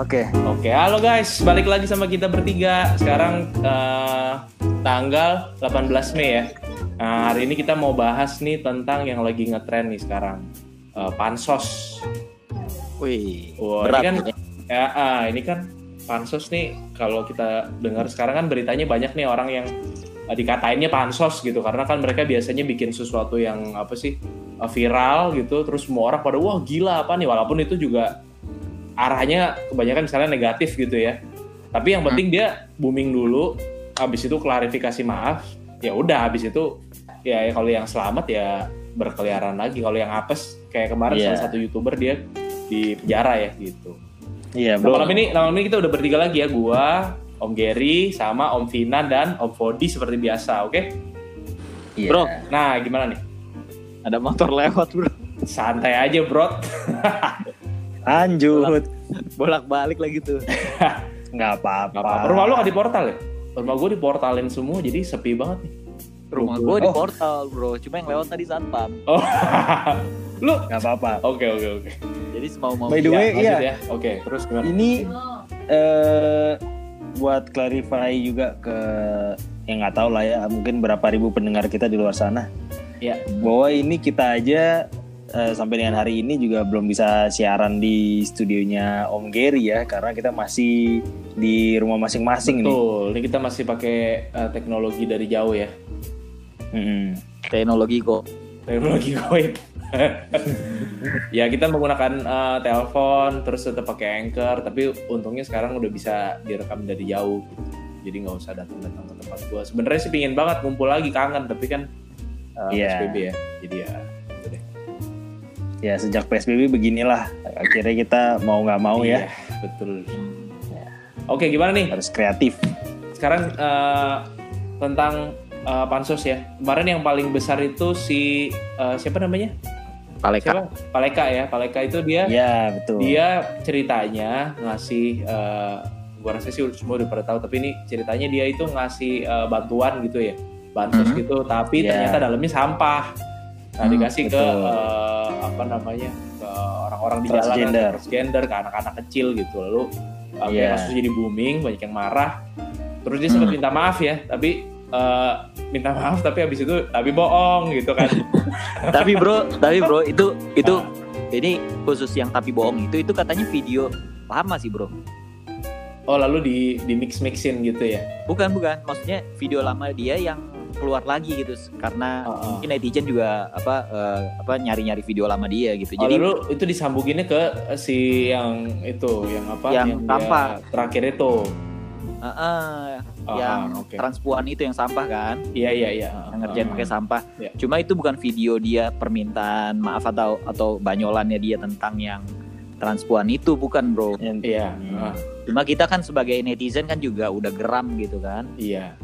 Oke. Oke, halo guys, balik lagi sama kita bertiga. Sekarang eh, tanggal 18 Mei ya. Nah, hari ini kita mau bahas nih tentang yang lagi ngetren nih sekarang. Eh, pansos. Wih, Wah, berat ini kan ini. ya, ah, ini kan pansos nih kalau kita dengar sekarang kan beritanya banyak nih orang yang eh, dikatainnya pansos gitu karena kan mereka biasanya bikin sesuatu yang apa sih viral gitu terus semua orang pada wah gila apa nih walaupun itu juga arahnya kebanyakan misalnya negatif gitu ya tapi yang penting dia booming dulu habis itu klarifikasi maaf ya udah habis itu ya, ya kalau yang selamat ya berkeliaran lagi kalau yang apes kayak kemarin Iya. salah satu youtuber dia di penjara ya gitu Iya, Nah, bro. malam ini malam ini kita udah bertiga lagi ya, gua, Om Gary, sama Om Vina dan Om Fodi seperti biasa, oke? Iya. Bro. Nah, gimana nih? Ada motor lewat bro. Santai aja, bro. lanjut. Bolak-balik lagi tuh. Nggak apa-apa. Gak. Rumah lu kan di portal ya? Rumah gua diportalin semua, jadi sepi banget nih. Rumah gue di Oh. portal bro. Cuma yang lewat tadi satpam. Oh, lu? Nggak apa-apa. Oke, oke, oke. Jadi semau mau. By the Ya, way, lanjut iya. ya. Oke, terus gimana? Ini eh buat clarify juga ke yang nggak tahu lah ya, mungkin berapa ribu pendengar kita di luar sana. Ya. Bahwa ini kita aja eh, sampai dengan hari ini juga belum bisa siaran di studionya Om Gary ya, karena kita masih di rumah masing-masing nih. Betul, ini kita masih pakai eh, teknologi dari jauh ya. Mm-mm. Teknologi kok. teknologi goib. ya kita menggunakan eh, telepon terus tetap pakai anchor tapi untungnya sekarang udah bisa direkam dari jauh gitu. jadi nggak usah datang-datang ke tempat gua sebenarnya sih pingin banget ngumpul lagi kangen tapi kan eh, Iya. PSBB ya jadi ya Ya sejak PSBB beginilah, akhirnya kita mau nggak mau ya Iya, betul oke gimana nih harus kreatif. sekarang eh, tentang eh, pansos ya kemarin yang paling besar itu si eh, siapa namanya Paleka. siapa Paleka ya Paleka itu dia Ya betul. dia ceritanya ngasih eh, gua rasa sih semua udah pada tahu tapi ini ceritanya dia itu ngasih eh, bantuan gitu ya bansos Mhm. gitu tapi Iya. ternyata dalamnya sampah nah Hmm, dikasih ke betul. eh, apa namanya ke orang-orang di jalan Transgender. transgender ke anak-anak kecil gitu lalu akhirnya Iya. kasus jadi booming banyak yang marah terus dia sempat Hmm. minta maaf ya tapi eh, minta maaf tapi habis itu tapi bohong gitu kan tapi bro, tapi bro itu itu Ah. ini khusus yang tapi bohong itu itu katanya video lama sih bro. oh lalu di di mix mixin gitu ya Bukan bukan, maksudnya video lama dia yang keluar lagi gitu karena Heeh. mungkin netizen juga apa eh, apa nyari-nyari video lama dia gitu. Oh, Jadi lalu itu disambunginnya ke si yang itu yang apa Yang dia sampah. terakhir itu eh, eh, Ah, yang oke. transpuan itu yang sampah kan. iya iya iya yang ngerjain pakai sampah. Iya. Cuma itu bukan video dia permintaan maaf atau atau banyolannya dia tentang yang transpuan itu bukan bro. Yang- iya Hmm. ah, Cuma kita kan sebagai netizen kan juga udah geram gitu kan. iya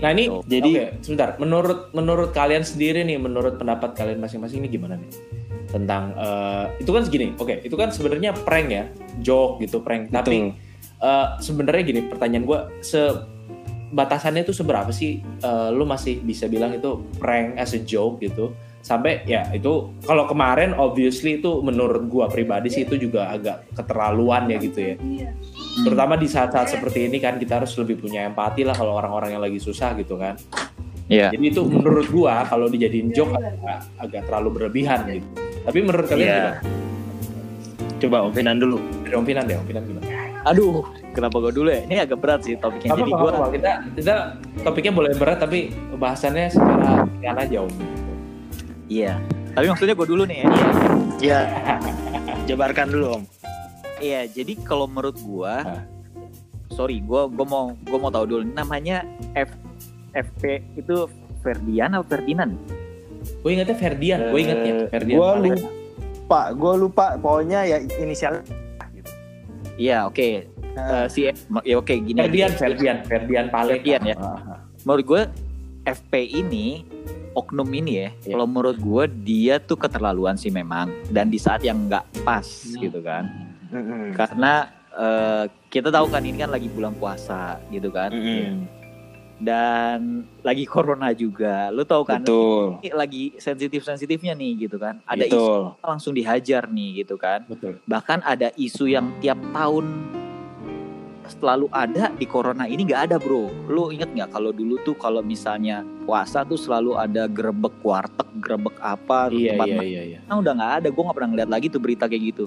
nah ini Gitu. Jadi oke sebentar. Menurut menurut kalian sendiri nih menurut pendapat kalian masing-masing ini gimana nih? Tentang eh, itu kan segini. Oke itu kan sebenarnya prank ya. Joke gitu prank. Tapi eh, sebenarnya gini pertanyaan gue se batasannya itu seberapa sih eh, lu masih bisa bilang itu prank as a joke gitu? Sampai ya itu kalau kemarin obviously itu menurut gua pribadi sih itu juga agak keterlaluan ya gitu ya terutama di saat-saat seperti ini kan kita harus lebih punya empati lah kalau orang-orang yang lagi susah gitu kan Iya. jadi itu menurut gua kalau dijadiin joke agak, agak terlalu berlebihan gitu tapi menurut kalian Iya. gimana? coba Om Finan dulu. Dari Om Finan deh, Om Finan gimana? Aduh, kenapa gue dulu ya? Ini agak berat sih topiknya. Apa, Jadi apa, gue apa, kita kita topiknya boleh berat tapi bahasannya secara ringan aja om. iya. Tapi maksudnya gue dulu nih ya. Ya. Jabarkan dulu Om. Iya, jadi kalau menurut gua, Hah. sorry, gua gua mau gua mau tahu dulu namanya F FP itu Ferdian atau Ferdinand? Gue ingetnya Ferdian, gue ingetnya Eh, Ferdian. gua Paleka. lupa, gue lupa pokoknya ya inisial. Iya, oke. Eh, si ya oke gini. Ferdian, Ferdian, Ferdian. Ferdian, ya. Ah. Menurut gua FP ini oknum ini ya, Iya. kalau menurut gua dia tuh keterlaluan sih memang dan di saat yang nggak pas Hmm. gitu kan. Karena eh, kita tahu kan ini kan lagi bulan puasa gitu kan. Mm-mm. dan lagi corona juga. Lu tahu kan? Betul. Ini lagi sensitif-sensitifnya nih gitu kan. Ada isu Betul. langsung dihajar nih gitu kan. Betul. Bahkan ada isu yang tiap tahun selalu ada di corona ini nggak ada bro. Lu inget nggak kalau dulu tuh kalau misalnya puasa tuh selalu ada grebek warteg, grebek apa Iya tempat iya iya iya. Nah, udah nggak ada. Gue nggak pernah ngeliat lagi tuh berita kayak gitu.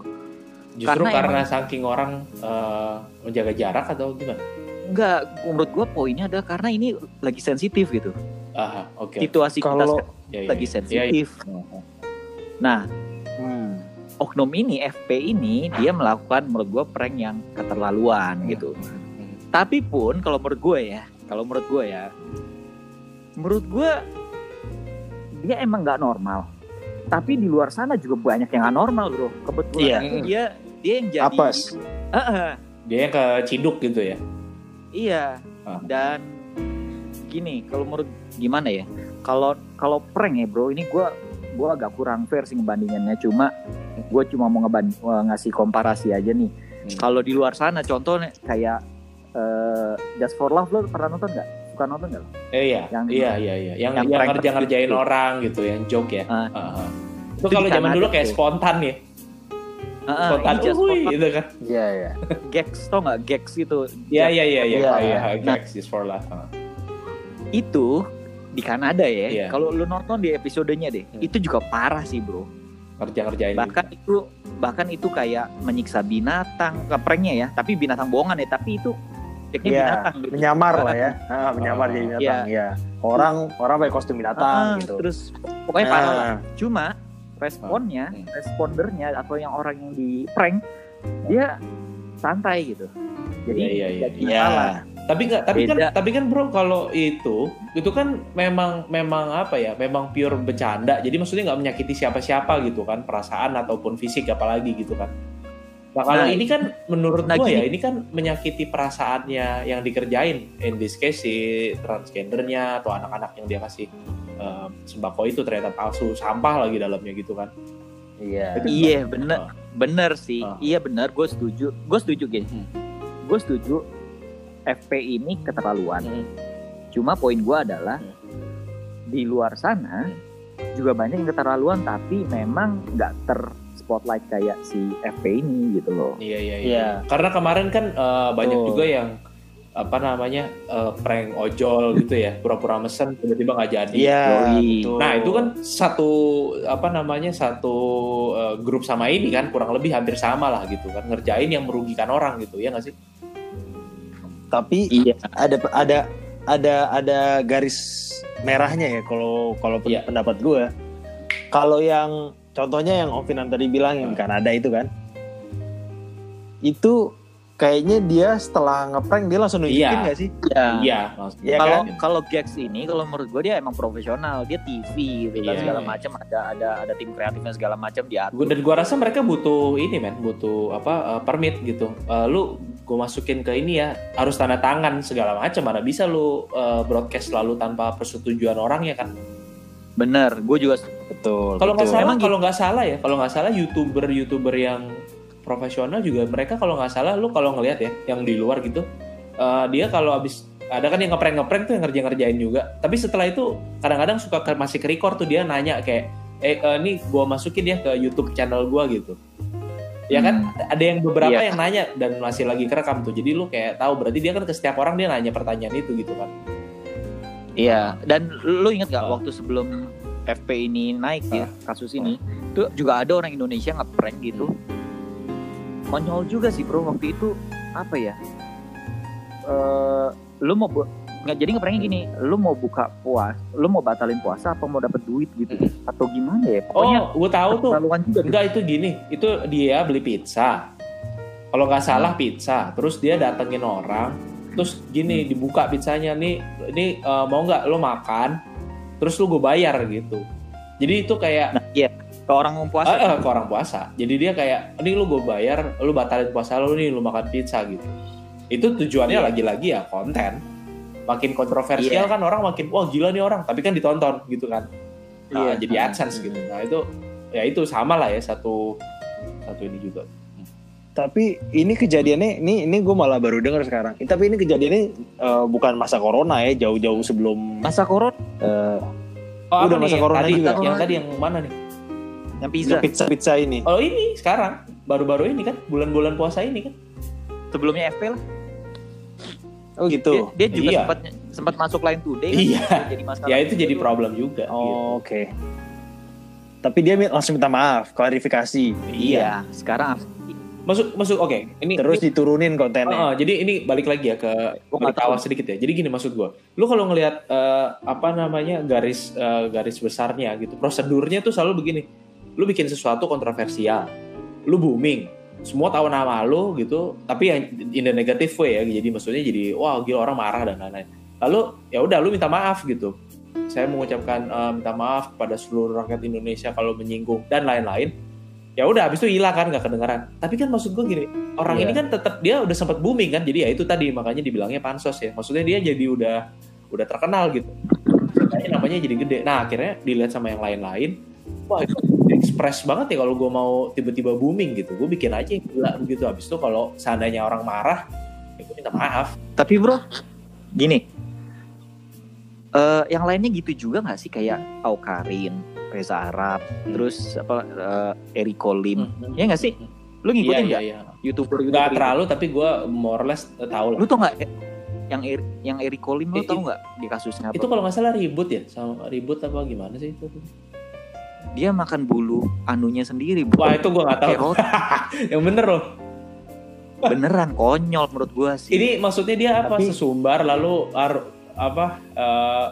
Justru Karena karena, saking orang eh, menjaga jarak atau gimana? Enggak, menurut gue poinnya adalah karena ini lagi sensitif gitu. Aha, oke. Situasi kita Kalau- sekarang Ya, ya, lagi ya. sensitif. Ya, ya. Nah, Hmm. oknum ini FP ini dia melakukan menurut gue prank yang keterlaluan Hmm. gitu. Hmm. Tapi pun kalau menurut gue ya, kalau menurut gue ya, menurut gue dia emang nggak normal. Tapi di luar sana juga banyak yang nggak normal bro. Kebetulan Iya. itu dia dia yang jadi. Apes. Heeh, Dia yang keciduk gitu ya. iya. Ah. Dan gini, kalau menurut gimana ya? Kalau kalau prank ya bro, ini gue gue agak kurang fair sih ngebandingannya. Cuma gue cuma mau ngeband ngasih komparasi aja nih. Hmm. Kalau di luar sana contohnya kayak eh, Just for Love lo pernah nonton nggak? Suka nonton nggak? Eh, iya, Yang- iya, iya, iya. Yang yang yang, prank ngerja ngerjain gitu. orang gitu, yang joke ya. Ah. Aha. Itu Itu kalau zaman dulu kayak tuh. spontan ya, spontan, ini Just for uhuy, Love gitu kan. Iya iya. gags tau nggak gags gitu? Iya, iya, iya, iya. Iya, iya. ah, Nah. Gags is for. Ah. Itu di Kanada ya. Iya. Kalau lu nonton di episodenya deh, Hmm. itu juga parah sih bro. Ngerja ngerjain. bahkan itu bahkan itu kayak menyiksa binatang ke pranknya ya tapi binatang bohongan ya tapi itu teknik Iya, binatang gitu. menyamar lah ya. Ah, menyamar jadi binatang. Iya. Orang orang pakai kostum Ah, binatang gitu. terus pokoknya parah lah Ah, cuma responnya Hmm. respondernya atau yang orang yang di prank dia santai gitu jadi iya, jadi Iya. masalah. Tapi nggak, tapi kan, Beda. tapi kan bro kalau itu, itu kan memang, memang apa ya, memang pure bercanda. Jadi maksudnya nggak menyakiti siapa-siapa gitu kan, perasaan ataupun fisik apalagi gitu kan. Nah kalau Nah, ini kan menurut nah, gua ya, ini kan menyakiti perasaannya yang dikerjain. In this case si transgendernya atau anak-anak yang dia kasih eh, sembako itu ternyata palsu, sampah lagi dalamnya gitu kan. Iya. Itu iya gimana? bener Ah. bener sih Ah. iya bener gue setuju gue setuju gini Hmm. gue setuju FP ini keterlaluan Hmm. Cuma poin gua adalah Hmm. di luar sana juga banyak yang keterlaluan tapi memang nggak ter spotlight kayak si FP ini gitu loh. Iya iya iya. Iya. Karena kemarin kan eh, banyak Betul. juga yang apa namanya eh, prank ojol gitu ya, pura-pura mesen tiba-tiba nggak jadi. Iya. Yoi. betul. Nah itu kan satu apa namanya satu eh, grup sama ini kan kurang lebih hampir sama lah gitu kan ngerjain yang merugikan orang gitu ya nggak sih? Tapi Iya. ada ada ada ada garis merahnya ya kalau kalau Iya. pendapat gue. Kalau yang contohnya yang Ovinan tadi bilang yang di Kanada itu kan, itu kayaknya dia setelah ngeprank dia langsung nunjukin Iya. sih? Iya. Iya. maksudnya. Iya Kalau kan? kalau Gags ini kalau menurut gue dia emang profesional, dia TV gitu kan Iya. segala macam ada ada ada tim kreatifnya segala macam diatur. Gua- dan gua rasa mereka butuh ini men, butuh apa eh, permit gitu. Eh, lu gue masukin ke ini ya harus tanda tangan segala macam. Mana bisa lu eh, broadcast selalu tanpa persetujuan orang ya kan? Bener, gue juga Betul. Kalau nggak salah, Emang kalau nggak salah ya, kalau nggak salah youtuber youtuber yang profesional juga mereka kalau nggak salah, lu kalau ngelihat ya, yang di luar gitu, eh, dia kalau abis ada kan yang ngeprank ngeprank tuh yang ngerjain ngerjain juga. Tapi setelah itu kadang-kadang suka ke- masih ke record tuh dia nanya kayak, eh eh, ini gua masukin ya ke YouTube channel gua gitu. Ya kan, ada yang beberapa Iya. yang nanya dan masih lagi kerekam tuh. Jadi lu kayak tahu berarti dia kan ke setiap orang dia nanya pertanyaan itu gitu kan. Iya, dan lu inget gak Ah. waktu sebelum FP ini naik ya kasus ini, tuh juga ada orang Indonesia ngeprank gitu. Konyol juga sih bro waktu itu apa ya? Eh, lu mau nggak jadi ngepranknya gini, lu mau buka puas, lu mau batalin puasa apa mau dapet duit gitu atau gimana ya? Pokoknya Oh, gua tahu tuh. juga. gitu. Enggak itu gini, itu dia beli pizza. Kalau nggak salah pizza, terus dia datengin orang, terus gini dibuka pizzanya nih, ini eh, mau nggak lo makan, terus lu gue bayar gitu. Jadi itu kayak Nah, iya. Ke orang puasa, eh, eh, ke orang puasa. Jadi dia kayak, ini lu gue bayar, lu batalin puasa lu nih, lu makan pizza gitu. Itu tujuannya Iya. lagi-lagi ya konten. Makin kontroversial Iya. kan orang makin, wah gila nih orang, tapi kan ditonton gitu kan. Nah, Iya. jadi AdSense gitu. Nah itu ya itu sama lah ya satu satu ini juga. Tapi ini kejadiannya, ini ini gue malah baru dengar sekarang. Tapi ini kejadiannya eh, bukan masa corona ya, jauh-jauh sebelum. Masa koron eh, Oh, Udah masa nih? corona tadi, juga. Yang tadi yang mana nih? yang pizza. pizza pizza ini. Oh ini sekarang baru-baru ini kan bulan-bulan puasa ini kan? Sebelumnya FP lah. Oh gitu. Dia, dia juga Iya. sempat sempat masuk line today. kan? Iya. Jadi masalah. Ya itu jadi problem juga. gitu. Oh, Oke. Tapi dia langsung minta maaf, klarifikasi. Iya. Sekarang Masuk masuk oke. Ini Terus ini, diturunin kontennya. Oh, oh, jadi ini balik lagi ya ke Gua nggak berita awal tahu. sedikit ya. Jadi gini maksud gua. Lu kalau ngelihat eh, apa namanya garis eh, garis besarnya gitu, prosedurnya tuh selalu begini. Lu bikin sesuatu kontroversial, lu booming, semua tahu nama lu gitu, tapi yang in the negative way ya. Jadi maksudnya jadi wah gila orang marah dan lain-lain. Lalu ya udah lu minta maaf gitu. Saya mengucapkan eh, minta maaf kepada seluruh rakyat Indonesia kalau menyinggung dan lain-lain. Ya udah habis itu hilang kan nggak kedengeran. Tapi kan maksud gua gini, orang Iya. ini kan tetap dia udah sempat booming kan jadi ya itu tadi makanya dibilangnya pansos ya. Maksudnya dia jadi udah udah terkenal gitu. Makanya namanya jadi gede. Nah akhirnya dilihat sama yang lain-lain wah itu ekspres banget ya kalau gue mau tiba-tiba booming gitu. Gue bikin aja yang gila begitu. Habis itu kalau seandainya orang marah ya gue minta maaf. Tapi bro, gini, eh yang lainnya gitu juga nggak sih? Kayak Aukarin, Reza Arab, terus apa eh, Eriko Lim, ya nggak sih? Lu iya ngikutin iya nggak? iya Youtuber nggak Youtuber terlalu tapi gue more or less tahu itu? lah Lu tau nggak eh, yang Er- yang Eriko Lim lu Eh, tau nggak di kasusnya apa? itu kalau nggak salah ribut ya sama ribut apa gimana sih itu Dia makan bulu anunya sendiri, bro. wah itu gue nggak tahu yang bener loh beneran konyol menurut gua sih. Ini maksudnya dia apa Tapi- sesumbar lalu ar- apa eh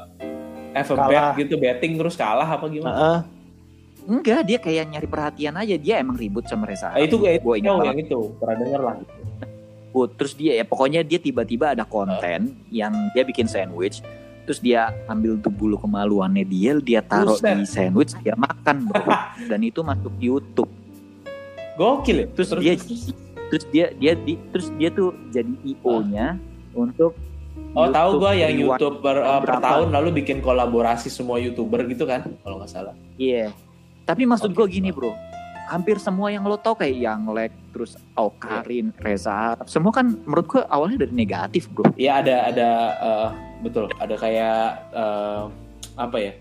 have a Kalah. bet gitu betting terus kalah apa gimana? Heeh. Enggak, dia kayak nyari perhatian aja. Dia emang ribut sama Reza. Ah, itu kayak gue ingat banget. yang itu pernah dengar lah. ribut. Terus dia ya pokoknya dia tiba-tiba ada konten yang dia bikin sandwich. Terus dia ambil tuh bulu kemaluannya dia, dia taruh Buset. di sandwich, dia makan bro. Dan itu masuk YouTube. Gokil ya. Terus dia terus dia dia di, terus dia tuh jadi IO-nya untuk oh tahu gua yang reward. YouTube per, berapa? tahun lalu bikin kolaborasi semua youtuber gitu kan kalau nggak salah. Iya. Tapi maksud Oke. gue gini bro, hampir semua yang lo tau kayak yang Lek, terus Aukarin, Reza Arab, semua kan menurut gue awalnya dari negatif bro. Iya ada ada eh, betul ada kayak eh, apa ya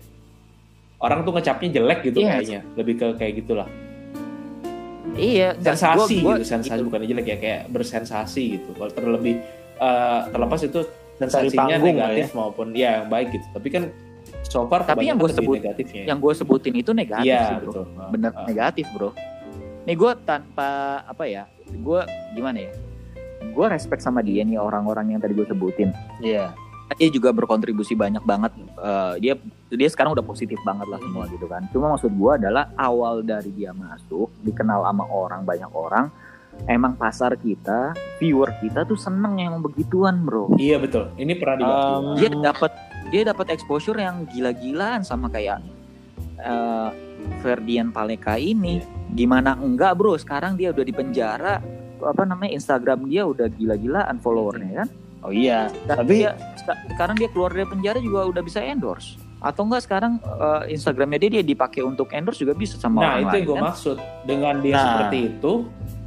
orang tuh ngecapnya jelek gitu Yes. kayaknya lebih ke kayak gitulah Iya, sensasi gua- gua- gitu sensasi bukan jelek ya kayak bersensasi gitu kalau terlebih eh, terlepas itu sensasinya negatif maupun ya yang baik gitu tapi kan so far Tapi yang lebih sebut- negatifnya Yang gue sebutin itu negatif iya sih bro. betul Bener ah. negatif bro. Nih gue tanpa apa ya, gue gimana ya? Gue respect sama dia nih orang-orang yang tadi gue sebutin. Iya. Dia juga berkontribusi banyak banget. Eh, dia dia sekarang udah positif banget lah semua gitu kan. Cuma maksud gue adalah awal dari dia masuk, dikenal sama orang banyak orang. Emang pasar kita, viewer kita tuh seneng yang begituan bro. iya betul. Ini pernah dibahas Um, dia dapat dia dapat exposure yang gila-gilaan sama kayak eh, Ferdian Paleka ini. Gimana enggak bro? Sekarang dia udah di penjara. Apa namanya Instagram dia udah gila-gilaan followernya kan? Oh iya. Dan Tapi- dia, seka- sekarang dia keluar dari penjara juga udah bisa endorse. Atau enggak sekarang eh, Instagramnya dia dia dipakai untuk endorse juga bisa sama nah orang itu lain yang gue kan? maksud. Dengan dia Nah. seperti itu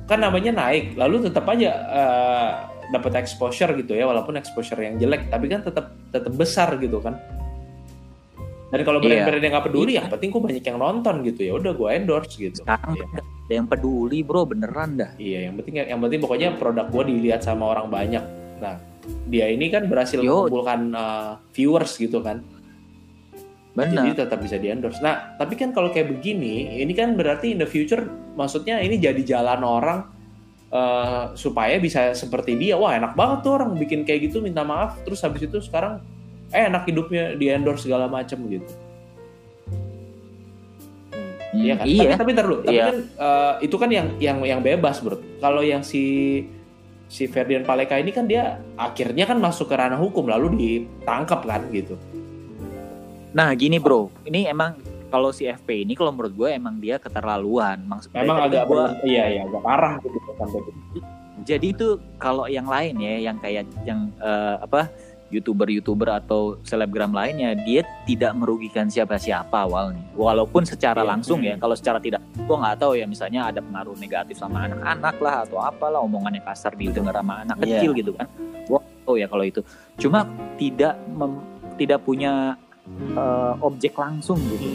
kan namanya naik lalu tetap aja eh, dapat exposure gitu ya walaupun exposure yang jelek tapi kan tetap tetap besar gitu kan dan kalau Iya. brand-brand yang nggak peduli yang penting gue banyak yang nonton gitu ya udah gue endorse gitu sekarang nggak ada yang peduli bro beneran dah Iya, yang penting yang penting pokoknya produk gue dilihat sama orang banyak. Nah, dia ini kan berhasil Yo. mengumpulkan uh, viewers gitu kan. Bener Jadi tetap bisa di endorse. Nah, tapi kan kalau kayak begini, ini kan berarti in the future maksudnya ini jadi jalan orang uh, supaya bisa seperti dia. Wah, enak banget tuh orang bikin kayak gitu minta maaf terus habis itu sekarang eh enak hidupnya di endorse segala macam gitu. Hmm, Iya kan? iya Tapi, tapi ntar dulu. Tapi Iya. kan eh, itu kan yang yang yang bebas, Bro. Kalau yang si si Ferdian Paleka ini kan dia akhirnya kan masuk ke ranah hukum lalu ditangkap kan gitu. Nah gini bro, ini emang kalau si FP ini kalau menurut gue emang dia keterlaluan. Maksud Memang dari tadi agak gua, ber- iya iya agak parah gitu sampai gitu. jadi itu kalau yang lain ya, yang kayak yang eh, apa youtuber-youtuber atau selebgram lainnya, dia tidak merugikan siapa-siapa awalnya. Walaupun secara Iya. langsung ya, kalau secara tidak gue nggak tahu ya misalnya ada pengaruh negatif sama anak-anak lah atau apalah omongannya kasar didengar sama anak Iya. kecil gitu kan gue tahu ya kalau itu cuma tidak mem- tidak punya eh, objek langsung gitu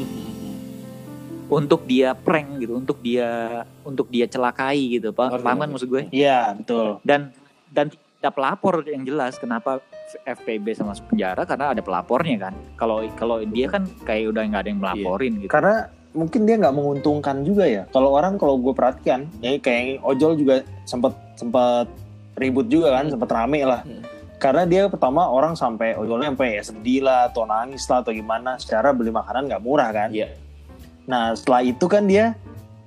untuk dia prank gitu untuk dia untuk dia celakai gitu pak paham kan ngerti. maksud gue Iya, betul. dan dan tidak pelapor yang jelas kenapa FPB sama masuk penjara karena ada pelapornya kan kalau kalau dia kan kayak udah nggak ada yang melaporin gitu Karena mungkin dia nggak menguntungkan juga ya. Kalau orang kalau gue perhatikan, ya kayak ojol juga sempet sempet ribut juga kan, sempet rame lah. Hmm. Karena dia pertama orang sampai ojolnya sampai ya sedih lah, atau nangis lah, atau gimana. Secara beli makanan nggak murah kan. Iya. Nah setelah itu kan dia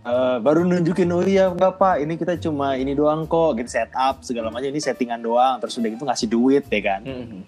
eh, baru nunjukin oh iya nggak pak ini kita cuma ini doang kok gitu setup segala macam ini settingan doang terus udah gitu ngasih duit ya kan Hmm.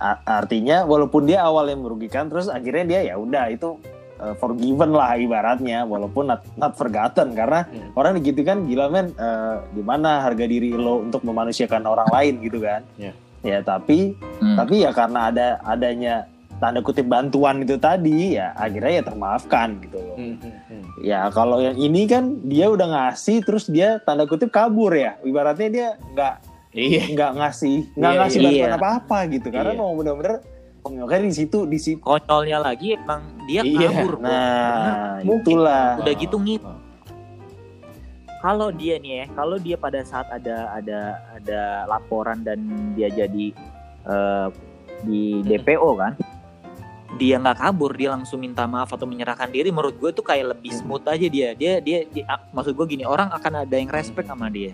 A- artinya walaupun dia awalnya merugikan terus akhirnya dia ya udah itu uh, forgiven lah ibaratnya walaupun not, not forgotten karena Hmm. orang gitu kan gila men uh, gimana harga diri lo untuk memanusiakan orang lain gitu kan Ya. Ya tapi Hmm. tapi ya karena ada adanya tanda kutip bantuan itu tadi ya akhirnya ya termaafkan gitu loh Hmm, hmm, hmm. ya kalau yang ini kan dia udah ngasih terus dia tanda kutip kabur ya ibaratnya dia nggak Iya. nggak ngasih nggak Iya, ngasih iya. bantuan apa apa gitu karena Iya. mau bener-bener makanya di situ di situ konyolnya lagi emang dia Iya. kabur nah itulah udah gitu ngip. Kalau dia nih ya kalau dia pada saat ada ada ada laporan dan dia jadi eh, di DPO kan dia nggak kabur dia langsung minta maaf atau menyerahkan diri menurut gue tuh kayak lebih smooth aja dia. Dia dia, dia- ah, maksud gue gini orang akan ada yang respect sama dia.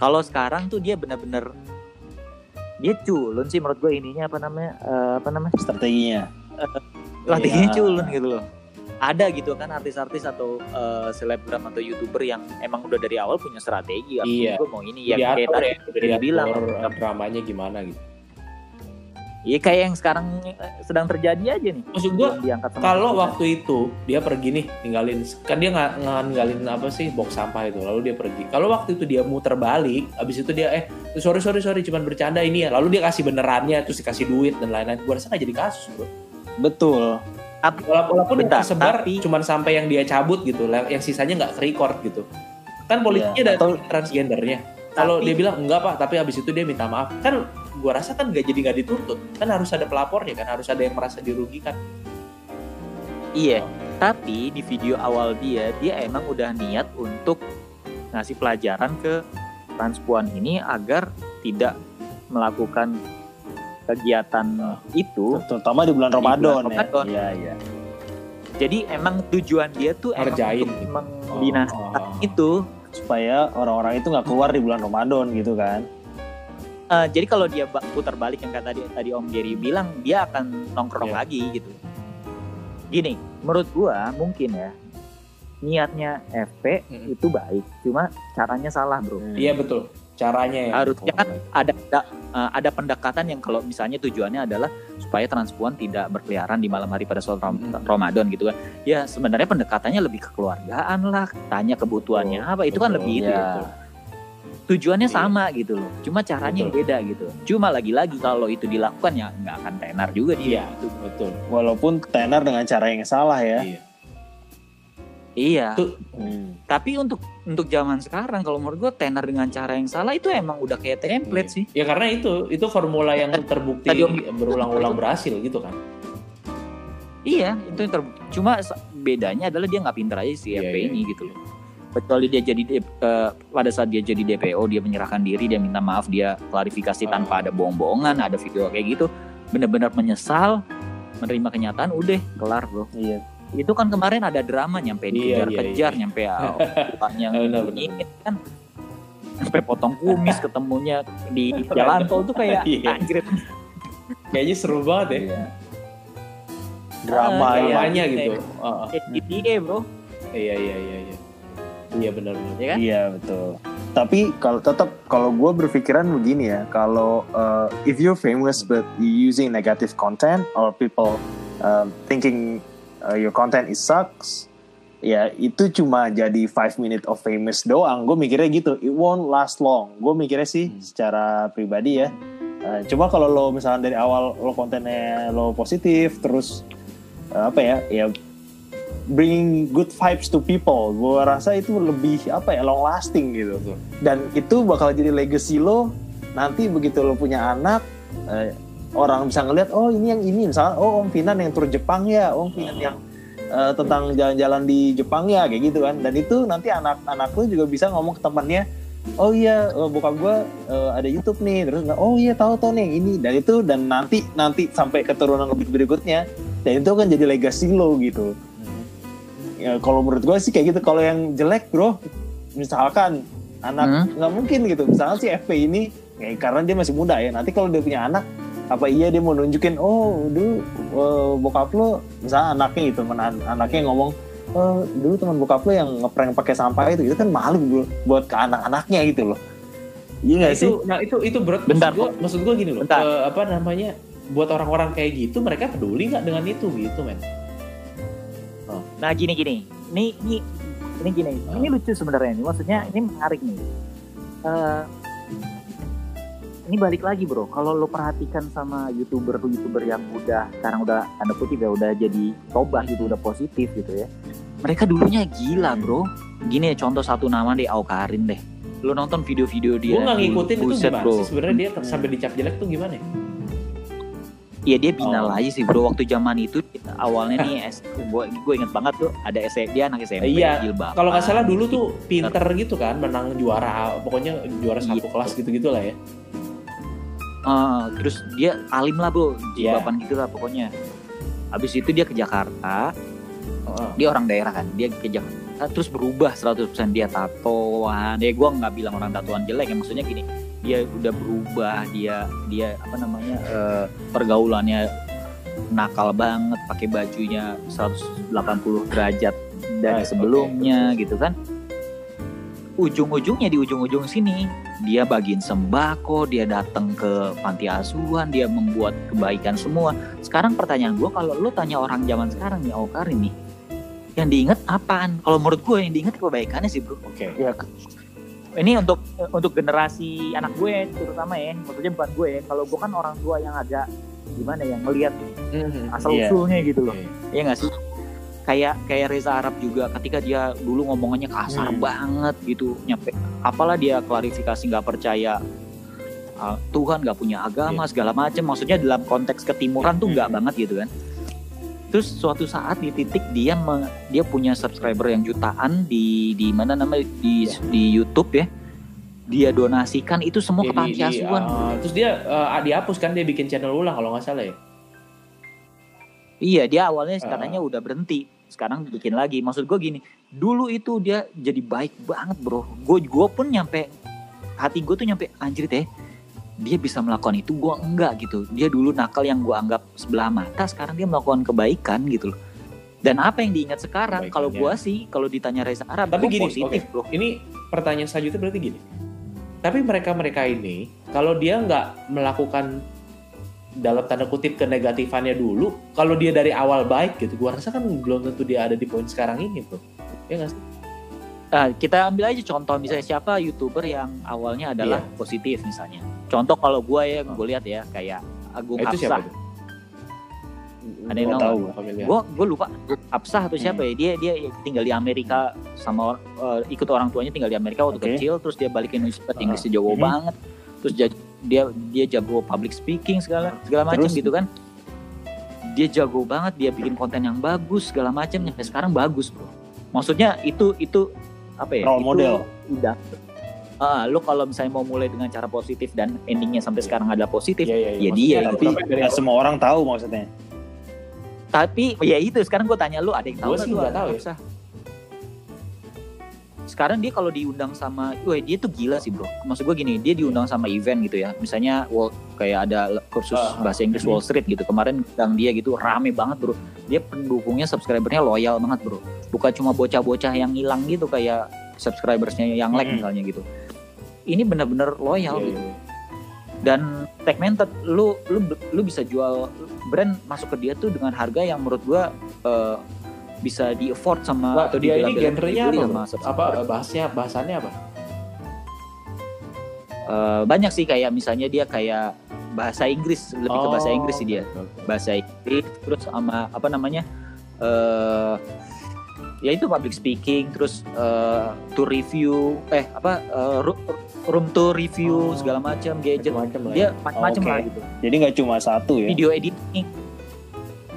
Kalau sekarang tuh dia bener-bener dia culun sih menurut gue ininya apa namanya eh, apa namanya? Strateginya. Strateginya Iya. culun gitu loh ada gitu kan artis-artis atau eh, selebgram atau youtuber yang emang udah dari awal punya strategi Iya. gue mau ini ya Diatur kayak tadi ya, udah dibilang. eh, dramanya gimana gitu. iya kayak yang sekarang eh, sedang terjadi aja nih. Maksud sama kalau waktu itu dia pergi nih ninggalin kan dia nggak nggak ninggalin apa sih box sampah itu lalu dia pergi. Kalau waktu itu dia muter balik abis itu dia eh sorry sorry sorry cuman bercanda ini ya lalu dia kasih benerannya terus dikasih duit dan lain-lain. Gua rasa nggak jadi kasus bro. Betul Tapi- walaupun Bentar, tersebar tapi- cuman sampai yang dia cabut gitu lah yang sisanya nggak record gitu. Kan politiknya Iya, dari transgendernya. Kalau dia bilang enggak pak tapi abis itu dia minta maaf. Kan gua rasa kan nggak jadi nggak dituntut. Kan harus ada pelapornya kan harus ada yang merasa dirugikan. Iya tapi di video awal dia dia emang udah niat untuk ngasih pelajaran ke transpuan ini agar tidak melakukan kegiatan itu terutama di bulan Di bulan Ramadan Ramadan. ya iya iya jadi emang tujuan dia tuh emang untuk membinasakan Oh. itu supaya orang-orang itu nggak keluar di bulan Ramadan gitu kan Eh, jadi kalau dia putar balik yang kata tadi tadi Om Gary bilang dia akan nongkrong Iya. lagi gitu. Gini, menurut gua mungkin ya niatnya FP Mm-mm. itu baik, cuma caranya salah bro. Iya betul. Caranya ya. Harusnya kan ada ada, eh, ada pendekatan yang kalau misalnya tujuannya adalah supaya transpuan tidak berkeliaran di malam hari pada saat Mm-mm. Ramadan gitu kan. Ya sebenarnya pendekatannya lebih kekeluargaan lah, tanya kebutuhannya apa itu kan betul. lebih itu. Iya. Tujuannya Iya. sama gitu loh. Cuma caranya yang Betul. beda gitu. Cuma lagi-lagi kalau itu dilakukan ya nggak akan tenar juga dia. Iya, betul. walaupun tenar dengan cara yang salah ya Iya. Iya. Tuh. Hmm. Tapi untuk untuk zaman sekarang kalau menurut gua tenar dengan cara yang salah itu emang udah kayak template Iya. sih. Ya karena itu itu formula yang terbukti berulang-ulang berhasil gitu kan. Iya, itu yang terbukti. Cuma bedanya adalah dia nggak pinter aja si FP iya, ini iya. gitu loh. Kecuali dia jadi eh, pada saat dia jadi DPO dia menyerahkan diri, dia minta maaf, dia klarifikasi Ah. tanpa ada bohong-bohongan, ada video kayak gitu, benar-benar menyesal, menerima kenyataan, udah kelar bro. iya Itu kan kemarin ada drama nyampe Iya, dikejar-kejar, iya, nyampe ah, bapaknya Benar, benar. ini kan sampai potong kumis ketemunya di jalan tol tuh kayak Iya. anjir Kayaknya seru banget ya. iya drama Ah, ya Dramanya iya. gitu. Oh, oh. GTA bro Iya iya iya iya. Iya benar benar. ya kan Iya betul. Tapi kalau tetap kalau gue berpikiran begini ya, kalau uh, if you're famous but you using negative content or people um, thinking uh, your content is sucks, ya itu cuma jadi five minute of famous doang. Gue mikirnya gitu, it won't last long. Gue mikirnya sih Hmm. secara pribadi ya. Uh, cuma kalau lo misalnya dari awal lo kontennya lo positif, terus uh, apa ya, ya bringing good vibes to people gue rasa itu lebih apa ya long lasting gitu dan itu bakal jadi legacy lo nanti begitu lo punya anak eh, orang bisa ngeliat oh ini yang ini misalnya oh Om Finan yang tur Jepang ya Om Finan yang eh, tentang jalan-jalan di Jepang ya kayak gitu kan. Dan itu nanti anak-anak lo juga bisa ngomong ke temannya oh iya eh, bokap gue eh, ada YouTube nih. Terus oh iya tahu tahu nih yang ini. Dan itu dan nanti nanti sampai keturunan lebih berikutnya dan itu kan jadi legacy lo gitu. Ya kalau menurut gue sih kayak gitu. Kalau yang jelek bro misalkan anak Hmm. nggak mungkin gitu. Misalkan si FP ini ya, karena dia masih muda ya nanti kalau dia punya anak apa iya dia mau nunjukin oh dulu eh, bokap lo misalnya anaknya gitu teman an- anaknya ngomong oh dulu teman bokap lo yang ngeprank pakai sampah itu itu kan malu bro buat ke anak-anaknya gitu loh iya Nah, nggak sih itu nah itu itu bro Bentar, maksud gue maksud gue gini loh Bentar. eh, apa namanya buat orang-orang kayak gitu mereka peduli nggak dengan itu gitu men Nah gini gini, ini ini ini gini, Ah. ini lucu sebenarnya nih. Maksudnya ini menarik nih. Eh, ini balik lagi bro, kalau lo perhatikan sama youtuber youtuber yang udah sekarang udah tanda kutip ya udah jadi tobat gitu, udah positif gitu ya. Mereka dulunya gila bro. Gini ya contoh satu nama deh Aukarin deh. Lo nonton video-video dia. gue nggak ngikutin itu gimana bro. sih sebenarnya dia sampai dicap jelek tuh gimana ya Iya dia binal Oh. aja sih bro. Waktu zaman itu awalnya nih, S, gue gue inget banget tuh ada SMP dia anak SMP Iya, jilbaban. kalau nggak salah dulu tuh pinter gitu kan menang juara pokoknya juara satu Iya. kelas gitu-gitu lah ya Ah, terus dia alim lah bro, Iya. jilbaban gitu lah pokoknya. Habis itu dia ke Jakarta, Heeh. dia orang daerah kan, dia ke Jakarta terus berubah 100% dia tatoan. Ya gue nggak bilang orang tatoan jelek ya, maksudnya gini, dia udah berubah, dia dia apa namanya eh, pergaulannya nakal banget, pakai bajunya 180 derajat dari Right, sebelumnya gitu kan. Ujung-ujungnya di ujung-ujung sini dia bagiin sembako, dia datang ke panti asuhan, dia membuat kebaikan semua. Sekarang pertanyaan gue kalau lo tanya orang zaman sekarang nih, Aukarin nih, yang diinget apaan? Kalau menurut gue yang diinget kebaikannya sih bro. oke ya Ini untuk untuk generasi anak gue terutama ya, maksudnya bukan gue. ya. Kalau gue kan orang tua yang agak gimana ya ngelihat Mhm. asal Iya. usulnya gitu loh. Oke. Iya nggak sih? Kayak kayak Reza Arab juga ketika dia dulu ngomongannya kasar Hmm. banget gitu, nyampe apalah dia klarifikasi nggak percaya uh, Tuhan nggak punya agama segala macam. Maksudnya dalam konteks ketimuran tuh nggak Hmm. banget gitu kan. Terus suatu saat di titik dia me- dia punya subscriber yang jutaan di di mana namanya di Iya. di YouTube ya. Dia donasikan itu semua ke Jadi, panti asuhan. uh, terus dia uh, dihapus kan dia bikin channel ulang kalau nggak salah ya Iya, dia awalnya Ah. katanya udah berhenti. Sekarang bikin lagi. Maksud gue gini, dulu itu dia jadi baik banget, Bro. Gue gue pun nyampe hati gue tuh nyampe anjir teh. Dia bisa melakukan itu, gue enggak gitu. Dia dulu nakal yang gue anggap sebelah mata, sekarang dia melakukan kebaikan gitu loh. Dan apa yang diingat sekarang? Kalau gue sih, kalau ditanya Reza Arab, Tapi gini, positif, Bro. ini pertanyaan selanjutnya berarti gini tapi mereka mereka ini kalau dia nggak melakukan dalam tanda kutip kenegatifannya dulu kalau dia dari awal baik gitu gua rasa kan belum tentu dia ada di poin sekarang ini bro ya nggak sih Nah, kita ambil aja contoh misalnya siapa youtuber yang awalnya adalah positif misalnya. Contoh kalau gue ya, gue lihat ya kayak Agung itu siapa Hafsah. tuh Ada yang Gua tahu? gue gue lupa Absah atau siapa ya dia dia tinggal di Amerika sama eh, ikut orang tuanya tinggal di Amerika waktu Oke. kecil terus dia balik ke Indonesia Ah. Inggrisnya jago Mhm. banget terus ja- dia dia jago public speaking segala segala macam gitu kan. Dia jago banget dia bikin konten yang bagus segala macam sampai sekarang bagus bro. Maksudnya itu itu apa ya Role itu model. udah. Ah, lu kalau misalnya mau mulai dengan cara positif dan endingnya sampai sekarang adalah positif, iya. ya dia tapi nggak semua orang tahu maksudnya. Tapi ya itu sekarang gue tanya lu ada yang tahu Gua sih nggak tahu ya. Sekarang dia kalau diundang sama, wah dia tuh gila sih bro. Maksud gue gini, dia diundang sama event gitu ya. Misalnya wall, kayak ada kursus Ah, bahasa Inggris Wall Street gitu. Kemarin undang dia gitu rame banget bro. Dia pendukungnya subscribernya loyal banget bro. Bukan cuma bocah-bocah yang hilang gitu kayak subscribersnya yang like Mm-mm. misalnya gitu. Ini bener-bener loyal Iya, gitu iya. dan segmented lu lu lu bisa jual brand masuk ke dia tuh dengan harga yang menurut gua eh, bisa di afford sama Nah, atau dia ini genrenya apa, sama apa bahasnya bahasannya apa Eh, banyak sih kayak misalnya dia kayak bahasa Inggris lebih ke bahasa Oh, Inggris sih dia oke, oke. bahasa Inggris terus sama apa namanya eh ya itu public speaking terus eh, to review eh apa ru- room to review Oh. segala macam gadget Macam-macam lah. dia ya. macam-macam Oke. lah gitu Jadi nggak cuma satu ya. video editing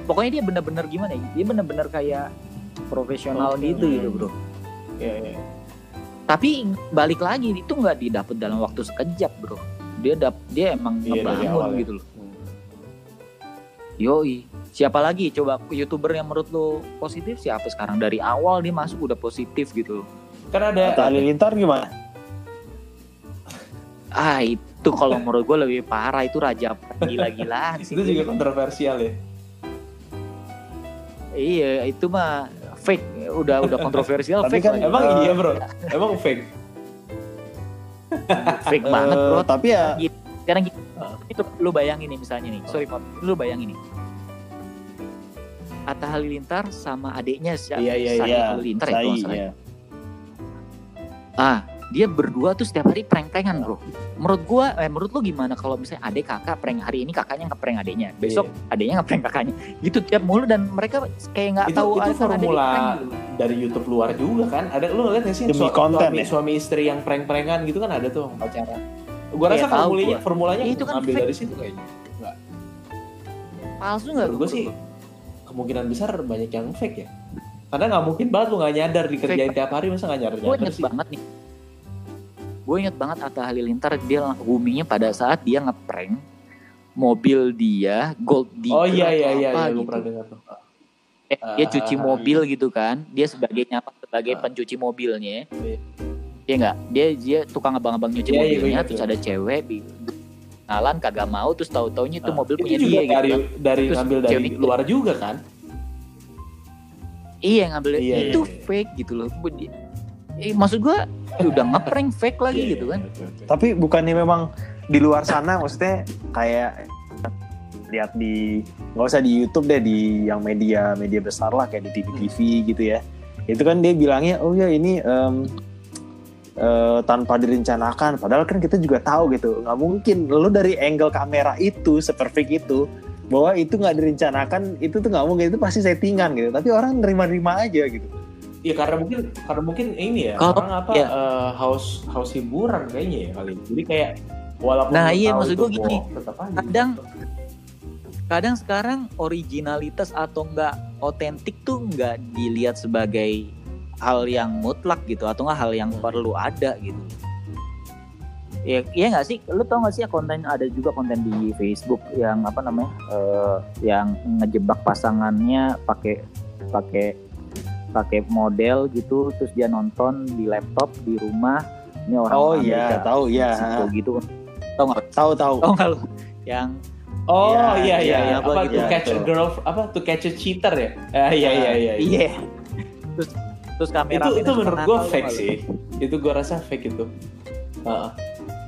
pokoknya dia bener-bener gimana ya dia bener-bener kayak profesional Oke, gitu gitu bro Iya, iya. tapi balik lagi itu nggak didapat dalam waktu sekejap bro dia dap dia emang dari ngebangun awal ya. gitu loh Hmm. yoi siapa lagi coba youtuber yang menurut lo positif siapa sekarang dari awal dia masuk udah positif gitu loh. Kan ada Atta Halilintar gimana? ah itu kalau menurut gue lebih parah itu raja gila-gilaan sih itu juga kontroversial ya. Iya itu mah fake udah udah kontroversial fake kan lagi. Emang Eh, iya, Bro. Emang fake. fake banget bro Eh, Tapi ya sekarang gini, itu lu bayangin nih misalnya nih sorry Pap, lu bayangin nih Atta Halilintar sama adiknya siapa Iya, iya, iya. Halilintar ya kalau salah. ya. ah dia berdua tuh setiap hari prank-prankan bro menurut gua eh menurut lu gimana kalau misalnya adik kakak prank hari ini kakaknya ngeprank adiknya besok adiknya ngeprank kakaknya gitu tiap mulu dan mereka kayak nggak tahu itu adiknya formula gitu. Dari YouTube luar juga kan. Ada lu ngeliat gak sih Demi sua- konten suami, ya? suami istri yang prank-prankan gitu kan ada tuh pacaran. Gua Iya, rasa tahu formulanya gua. formulanya Itu kan ambil fake. dari situ kayaknya. palsu nggak gue sih kemungkinan besar banyak yang fake ya. Karena nggak mungkin banget lu nggak nyadar dikerjain tiap hari masa nggak nyadar gue nyadar inget sih. banget nih gue inget banget Atta Halilintar dia boomingnya pada saat dia ngeprank mobil dia gold digger Oh iya iya iya, apa iya gue gitu. pernah dengar tuh. Eh, dia cuci ah, mobil gitu kan dia sebagai nyapa sebagai Ah. pencuci mobilnya Iya. Iya enggak dia dia tukang abang-abang nyuci Iya, iya, mobilnya ingat terus ada cewek kenalan kagak mau terus tahu taunya itu Ah, mobil punya juga dia dari gitu dari Terus ngambil dari cewek- luar juga kan. iya ngambil Iya, itu iya, iya. fake gitu loh eh, maksud gua udah ngeprank fake lagi Iya, gitu iya, kan oke, oke. tapi bukannya memang di luar sana maksudnya kayak lihat di nggak usah di YouTube deh di yang media media besar lah kayak di TV TV gitu ya. Itu kan dia bilangnya oh ya ini em, eh, tanpa direncanakan. Padahal kan kita juga tahu gitu nggak mungkin. Lo dari angle kamera itu seperfect itu bahwa itu nggak direncanakan itu tuh nggak mungkin. Itu pasti settingan gitu. Tapi orang nerima-nerima aja gitu Iya karena mungkin karena mungkin ini ya Kalau- orang apa iya. eh, haus haus hiburan kayaknya ya kali. Jadi kayak walaupun Nah, iya, maksud gua gini, kadang kadang sekarang originalitas atau enggak otentik tuh enggak dilihat sebagai hal yang mutlak gitu atau enggak hal yang perlu ada gitu. Ya, iya nggak sih? Lu tau nggak sih ya konten ada juga konten di Facebook yang apa namanya? eh, yang ngejebak pasangannya pakai pakai pakai model gitu terus dia nonton di laptop di rumah ini orang Oh, iya, tahu, iya. Meksiko gitu tau nggak tahu tahu nggak lu yang Oh Iya, iya iya, iya, iya. apa gitu. to Iya, catch a betul. girl apa to catch a cheater ya? Ah, iya iya iya. Iya. Terus terus kamera Itu itu menurut gue fake sih. Itu gue rasa fake itu. Heeh.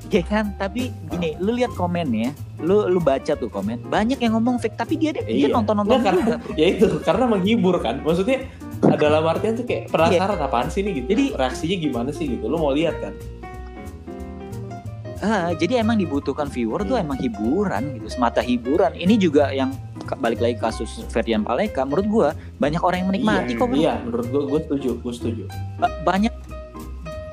Iya kan, tapi gini, lu lihat komennya, lu lu baca tuh komen, banyak yang ngomong fake, tapi dia dia Iya. nonton-nonton Nggak, juga. karena, ya itu karena menghibur kan. Maksudnya dalam artian tuh kayak penasaran apaan sih nih gitu. Jadi- reaksinya gimana sih gitu. Lu mau lihat kan? Ah, jadi emang dibutuhkan viewer tuh emang hiburan gitu, semata hiburan. Ini juga yang balik lagi kasus Ferdian Paleka, menurut gua banyak orang yang menikmati iya, kok. Iya, menurut gue gue setuju, gue setuju. Ba- banyak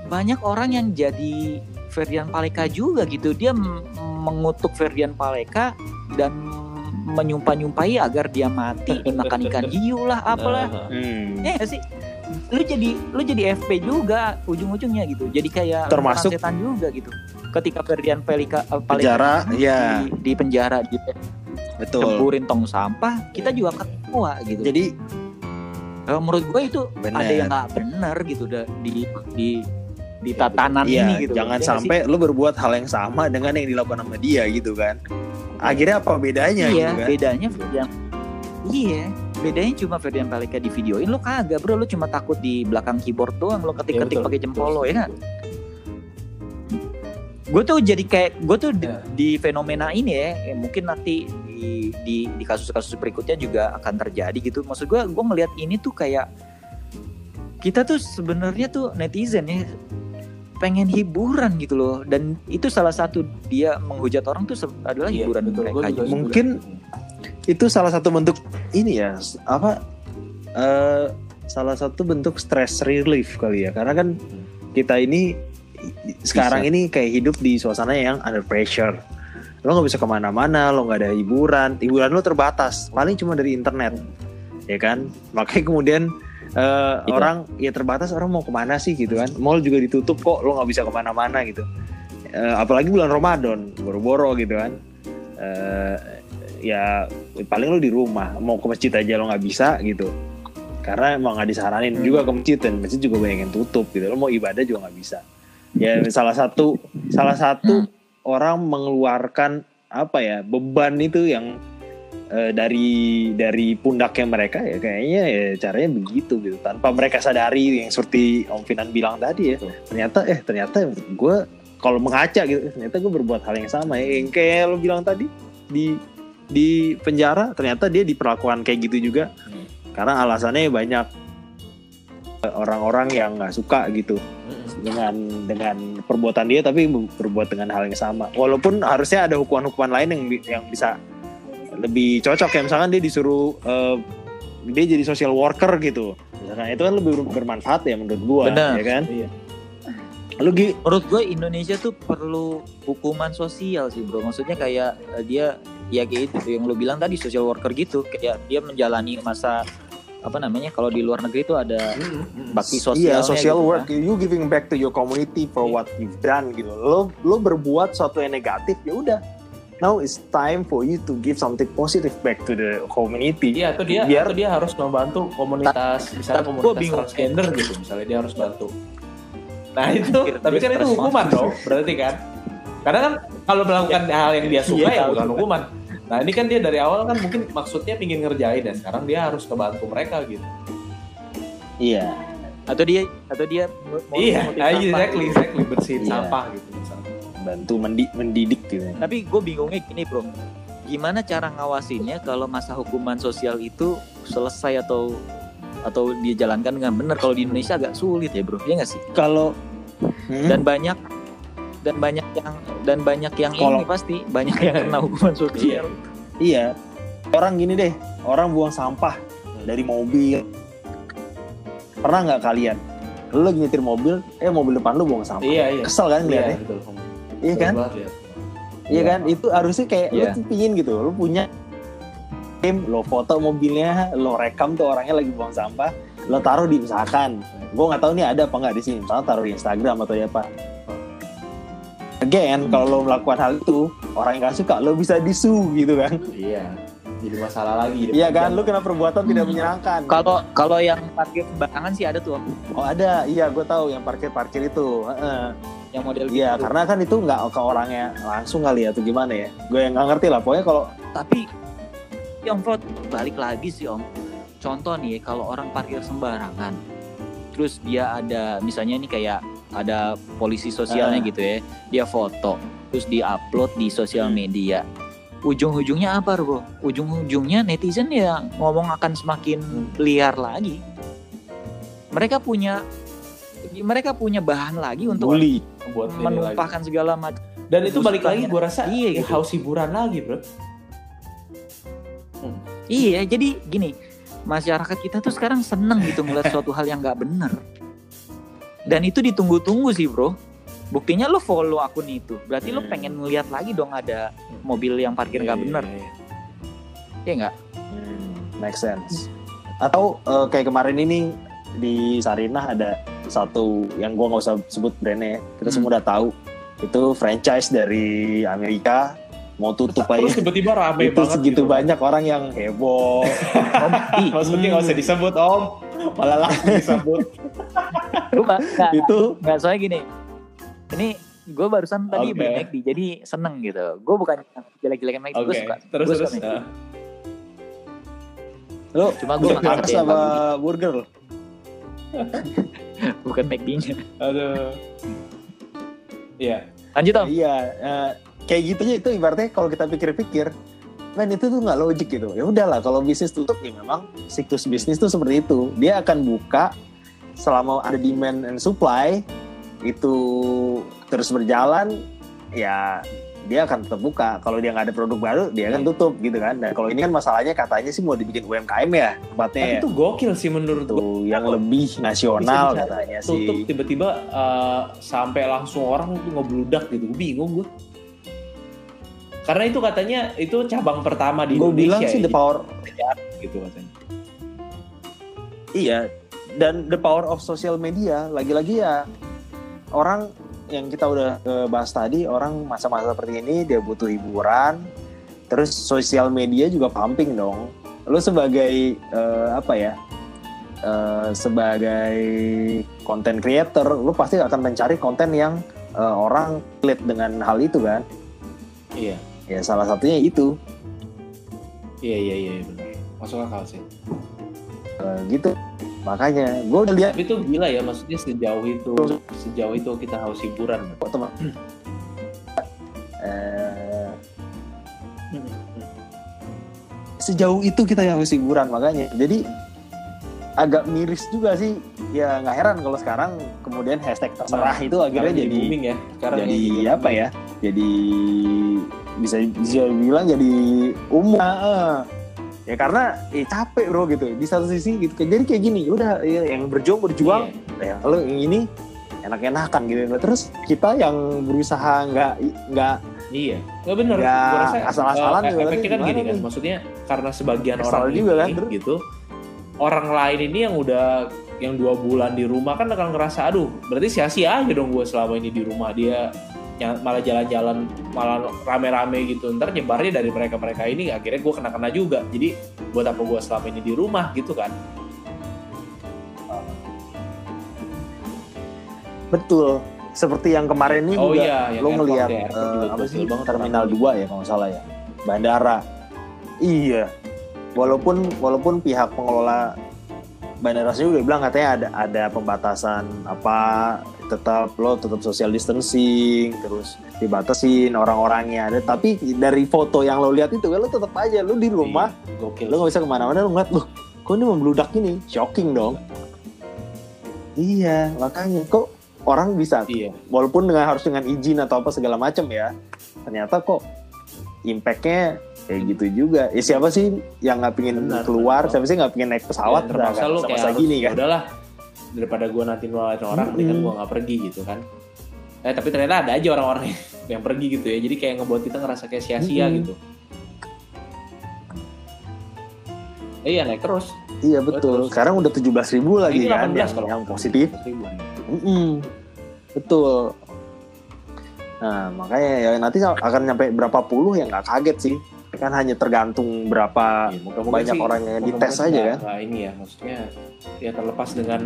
banyak orang yang jadi Ferdian Paleka juga gitu. Dia mengutuk Ferdian Paleka dan menyumpah-nyumpahi agar dia mati makan ikan hiu lah apalah. Hmm. Ya sih? Lu jadi lu jadi FP juga ujung-ujungnya gitu. Jadi kayak Termasuk- setan juga gitu. Ketika Ferdian Paleka, eh, Paleka penjara ya di, di penjara di betul cemburin tong sampah, kita juga ketawa gitu. jadi Eh, menurut gue itu Bener. ada yang nggak benar gitu di di di tatanan Iya, ini gitu. jangan Ya sampai lu berbuat hal yang sama dengan yang dilakukan sama dia gitu kan. Akhirnya apa bedanya? Iya, gitu kan? bedanya Ferdian. Iya, bedanya cuma Ferdian Paleka di videoin lu kagak bro, lu cuma takut di belakang keyboard doang, lu ketik-ketik betul, pakai jempol lo ya betul. Gue tuh jadi kayak gue tuh di, Ya. di fenomena ini ya, ya, mungkin nanti di di di kasus-kasus berikutnya juga akan terjadi gitu. Maksud gue, gue ngelihat ini tuh kayak kita tuh sebenarnya tuh netizen ya pengen hiburan gitu loh. Dan itu salah satu dia menghujat orang tuh adalah Iya, hiburan betul. mereka juga. Mungkin- Itu salah satu bentuk ini ya, apa eh, salah satu bentuk stress relief kali ya. Karena kan kita ini sekarang ini kayak hidup di suasana yang under pressure. Lo nggak bisa ke mana-mana lo nggak ada hiburan. Hiburan lo terbatas paling cuma dari internet. Ya kan? Makanya kemudian eh, Iya. orang ya terbatas orang mau ke mana sih gitu kan. Mall juga ditutup kok lo nggak bisa ke mana-mana gitu. Eh, apalagi bulan Ramadan boro-boro gitu kan. Eh, ya paling lo di rumah mau ke masjid aja lo nggak bisa gitu. Karena emang nggak disaranin. Hmm. juga ke masjid dan masjid juga banyak yang tutup gitu. Lo mau ibadah juga nggak bisa. Ya salah satu salah satu orang mengeluarkan apa ya beban itu yang eh, dari dari pundaknya mereka ya kayaknya ya caranya begitu gitu tanpa mereka sadari yang seperti Om Finan bilang tadi ya Betul. ternyata eh ternyata gue kalau mengaca gitu ternyata gue berbuat hal yang sama ya yang kayak lo bilang tadi di di penjara ternyata dia diperlakukan kayak gitu juga Hmm. karena alasannya banyak eh, orang-orang yang nggak suka gitu Mm-mm. dengan dengan perbuatan dia tapi berbuat dengan hal yang sama walaupun harusnya ada hukuman-hukuman lain yang yang bisa lebih cocok ya misalkan dia disuruh eh, dia jadi social worker gitu misalkan itu kan lebih bermanfaat ya menurut gua Benar. ya kan Iya. lu Gi, menurut gue Indonesia tuh perlu hukuman sosial sih bro maksudnya kayak eh, dia ya kayak itu yang lo bilang tadi social worker gitu kayak dia menjalani masa apa namanya kalau di luar negeri tuh ada Mm-mm. bakti sosialnya iya social gitu, work kan. you giving back to your community for what you've done gitu lo lo berbuat sesuatu yang negatif ya udah now it's time for you to give something positive back to the community Iya, atau dia Biar- atau dia harus membantu komunitas, misalnya komunitas bingung. transgender gitu, misalnya dia harus bantu. Nah itu, tapi kan itu hukuman dong, berarti kan? Karena kan kalau melakukan hal yang dia suka Iya, ya tahu. bukan hukuman. Nah ini kan dia dari awal kan mungkin maksudnya pingin ngerjain dan sekarang dia harus kebantu mereka gitu. iya atau dia atau dia mau iya, nah, sampah. exactly, exactly bersihin Iya. sampah gitu bantu mendi- mendidik gitu tapi gue bingungnya gini bro gimana cara ngawasinnya kalau masa hukuman sosial itu selesai atau atau dijalankan dengan benar kalau di Indonesia agak sulit ya bro ya nggak sih kalau Hmm? dan banyak dan banyak yang dan banyak yang Kalau- ini pasti banyak yang kena hukuman sosial Iya. Orang gini deh, orang buang sampah dari mobil. Pernah nggak kalian? Lu lagi nyetir mobil, eh mobil depan lu buang sampah. Iya, iya. Kesel kan Iya, ngeliatnya? betul. Iya kan? Lihat. Iya kan? Itu harusnya kayak lu Iya. tuh pingin gitu. Lu punya game, lo foto mobilnya, lo rekam tuh orangnya lagi buang sampah, lo taruh di misalkan. Gue nggak tahu nih ada apa nggak di sini. Misalnya taruh di Instagram atau di apa. Again, kalau lo melakukan hal itu, orang yang gak suka, lo bisa disu gitu kan. Iya. Jadi masalah lagi. Iya kan? Lu kena perbuatan tidak Hmm. menyenangkan. kalau kalau yang parkir sembarangan sih ada tuh. Oh ada, iya gue tahu yang parkir-parkir itu. Heeh. yang model Iya, gitu. karena kan itu nggak ke orangnya langsung kali ya, atau gimana ya? Gue yang nggak ngerti lah. Pokoknya kalau tapi yang Frod balik lagi sih om contoh nih kalau orang parkir sembarangan terus dia ada misalnya nih kayak ada polisi sosialnya Ah. gitu ya dia foto terus di upload di sosial Hmm. media ujung-ujungnya apa bro ujung-ujungnya netizen ya ngomong akan semakin liar lagi mereka punya mereka punya bahan lagi untuk bully, buat ini lagi. menumpahkan segala macam Dan itu balik lagi gue rasa Iya, ya, gitu. haus hiburan lagi bro. Iya, jadi gini, masyarakat kita tuh sekarang seneng gitu ngeliat suatu hal yang nggak bener. Dan itu ditunggu-tunggu sih bro. Buktinya lo follow akun itu, berarti lo Hmm. pengen ngeliat lagi dong ada mobil yang parkir nggak Iya, bener, iya, iya. ya nggak? Hmm, make sense. Atau eh, kayak kemarin ini di Sarinah ada satu yang gue nggak usah sebut brandnya, ya. kita Hmm. semua udah tahu. Itu franchise dari Amerika mau tutup Terus aja. tiba-tiba rame itu banget segitu gitu. banyak orang yang heboh. Om, Maksudnya nggak usah disebut om, malah langsung disebut. lu itu nggak soalnya gini. Ini gue barusan tadi Oke. beli McD, jadi seneng gitu. Gue bukan jelek-jelekan McD, Oke, gue suka. terus Gua suka terus. McD. Nah, lo Cuma gue makan babi, burger lo? bukan McD-nya. aduh. Iya. Lanjut om. Iya, eh, kayak gitunya itu ibaratnya kalau kita pikir-pikir, men itu tuh nggak logik gitu. Ya udahlah, kalau bisnis tutup ya memang siklus bisnis tuh seperti itu. Dia akan buka selama ada demand and supply itu terus berjalan, ya dia akan tetap buka. Kalau dia nggak ada produk baru, dia akan tutup gitu kan. Dan kalau ini kan masalahnya katanya sih mau dibikin UMKM ya tempatnya. Tapi itu gokil sih menurut gue. Tuh, yang lebih nasional Bisa-bisa katanya Tutup sih. tiba-tiba eh, sampai langsung orang tuh ngebludak gitu. Gue bingung gue. Karena itu katanya itu cabang pertama di Gue Indonesia. bilang sih ya, the power gitu katanya. Iya, dan the power of social media lagi-lagi ya orang yang kita udah eh, bahas tadi orang masa-masa seperti ini dia butuh hiburan, terus sosial media juga pumping dong. Lu sebagai eh, apa ya? eh, sebagai content creator, lu pasti akan mencari konten yang eh, orang klik dengan hal itu kan? Iya. Ya salah satunya itu, Iya iya iya benar. Masuk akal sih. Eh, gitu. Makanya gue udah lihat. Tapi itu gila ya maksudnya sejauh itu sejauh itu kita harus hiburan. kok teman. Eh, sejauh itu kita harus hiburan makanya. Jadi agak miris juga sih. Ya nggak heran kalau sekarang kemudian hashtag terserah itu akhirnya Sekarang jadi booming ya. Sekarang jadi jadi apa ya? Jadi bisa bisa bilang jadi umum. Ah, ya karena eh, capek bro gitu. Di satu sisi gitu. Jadi kayak gini udah ya, yang berjuang berjuang. Iya. ya lo yang ini enak-enakan gitu. Nah, terus kita yang berusaha nggak nggak Iya, nggak. Ya, Gua rasa asal-asalan eh, juga efeknya kan gini kan, nih? maksudnya karena sebagian Kesal orang juga ini kan, gitu, orang lain ini yang udah yang dua bulan di rumah kan akan ngerasa, aduh, berarti sia-sia aja dong gue selama ini di rumah. Dia malah jalan-jalan malah rame-rame gitu. Ntar nyebarnya dari mereka-mereka ini akhirnya gue kena-kena juga. Jadi buat apa gue selama ini di rumah gitu kan? Betul. Seperti yang kemarin ini oh juga iya lo ngelihat juga apa sih terminal orang. 2 ya kalau salah ya? Bandara. Iya. Walaupun walaupun pihak pengelola bandara sendiri udah bilang katanya ada ada pembatasan apa tetap lo tetap social distancing terus dibatasin orang-orangnya ada. Tapi dari foto yang lo lihat itu lo tetap aja lo di rumah Iya, gokil lo nggak bisa ke mana-mana lo ngeliat loh kok ini membludak ini? Shocking dong. Iya makanya kok orang bisa iya. walaupun dengan harus dengan izin atau apa segala macam ya ternyata kok impactnya kayak gitu juga. Ya siapa sih yang nggak pingin Benar, keluar? benar. siapa sih nggak pingin naik pesawat? Ya, terpaksa kan, lu kayak harus, gini kan? Udahlah daripada gue nanti nularin orang Mm-mm. mendingan gue nggak pergi gitu kan. Eh tapi ternyata ada aja orang-orang yang, yang pergi gitu ya. Jadi kayak ngebuat kita ngerasa kayak sia-sia Mm-mm. gitu. Eh, iya naik terus. Iya betul. Terus. sekarang udah 17.000 ribu lagi Ini kan 18 yang, kalau yang positif. 18.000-an. Mm-mm. betul. Nah makanya ya nanti akan nyampe berapa puluh ya nggak kaget sih kan hanya tergantung berapa Iya, moga-moga banyak sih- orang yang dites aja kan. nggak ini ya maksudnya ya terlepas dengan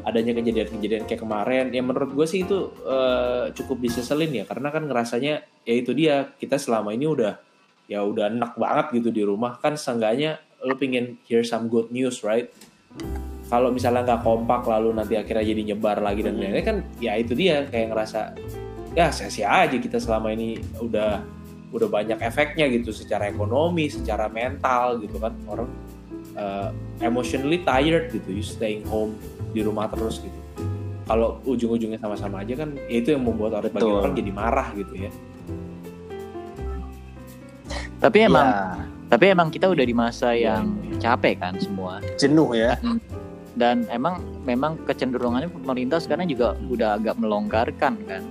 adanya kejadian-kejadian kayak kemarin ya menurut gue sih itu eh, cukup diseselin ya karena kan ngerasanya ya itu dia kita selama ini udah ya udah enak banget gitu di rumah. Kan seenggaknya lo pingin hear some good news right? Kalau misalnya nggak kompak lalu nanti akhirnya jadi nyebar lagi dan lain-lain kan ya itu dia kayak ngerasa ya sia-sia aja kita selama ini udah udah banyak efeknya gitu secara ekonomi secara mental gitu kan. Orang uh, emotionally tired gitu you staying home di rumah terus gitu. Kalau ujung-ujungnya sama-sama aja kan ya itu yang membuat orang bagi orang jadi marah gitu ya. Tapi emang Ya, tapi emang kita udah di masa Iya, yang capek kan semua. jenuh ya. Dan emang memang kecenderungannya pemerintah sekarang juga udah agak melonggarkan kan.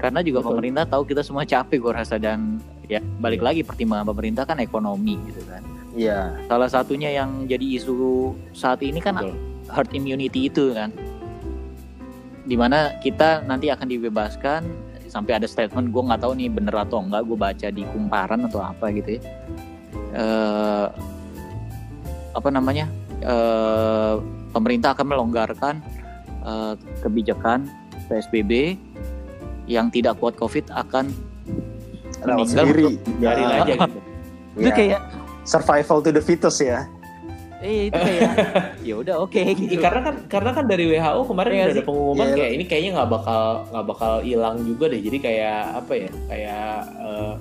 Karena juga Betul. pemerintah tahu kita semua capek gue rasa dan ya balik lagi pertimbangan pemerintah kan ekonomi gitu kan. iya Salah satunya yang jadi isu saat ini kan Betul. herd immunity itu kan. Di mana kita nanti akan dibebaskan sampai ada statement gue nggak tahu nih bener atau enggak gue baca di kumparan atau apa gitu ya. Eh, apa namanya? Eh, pemerintah akan melonggarkan eh, kebijakan PSBB yang tidak kuat COVID akan lewat Meninggal sendiri biarin Ya, aja gitu itu ya. kayak survival to the fittest ya eh itu kayak ya udah oke gitu. Ya, karena kan karena kan dari WHO kemarin Iya udah sih. ada pengumuman Iya. kayak ini kayaknya nggak bakal nggak bakal hilang juga deh jadi kayak apa ya kayak eh,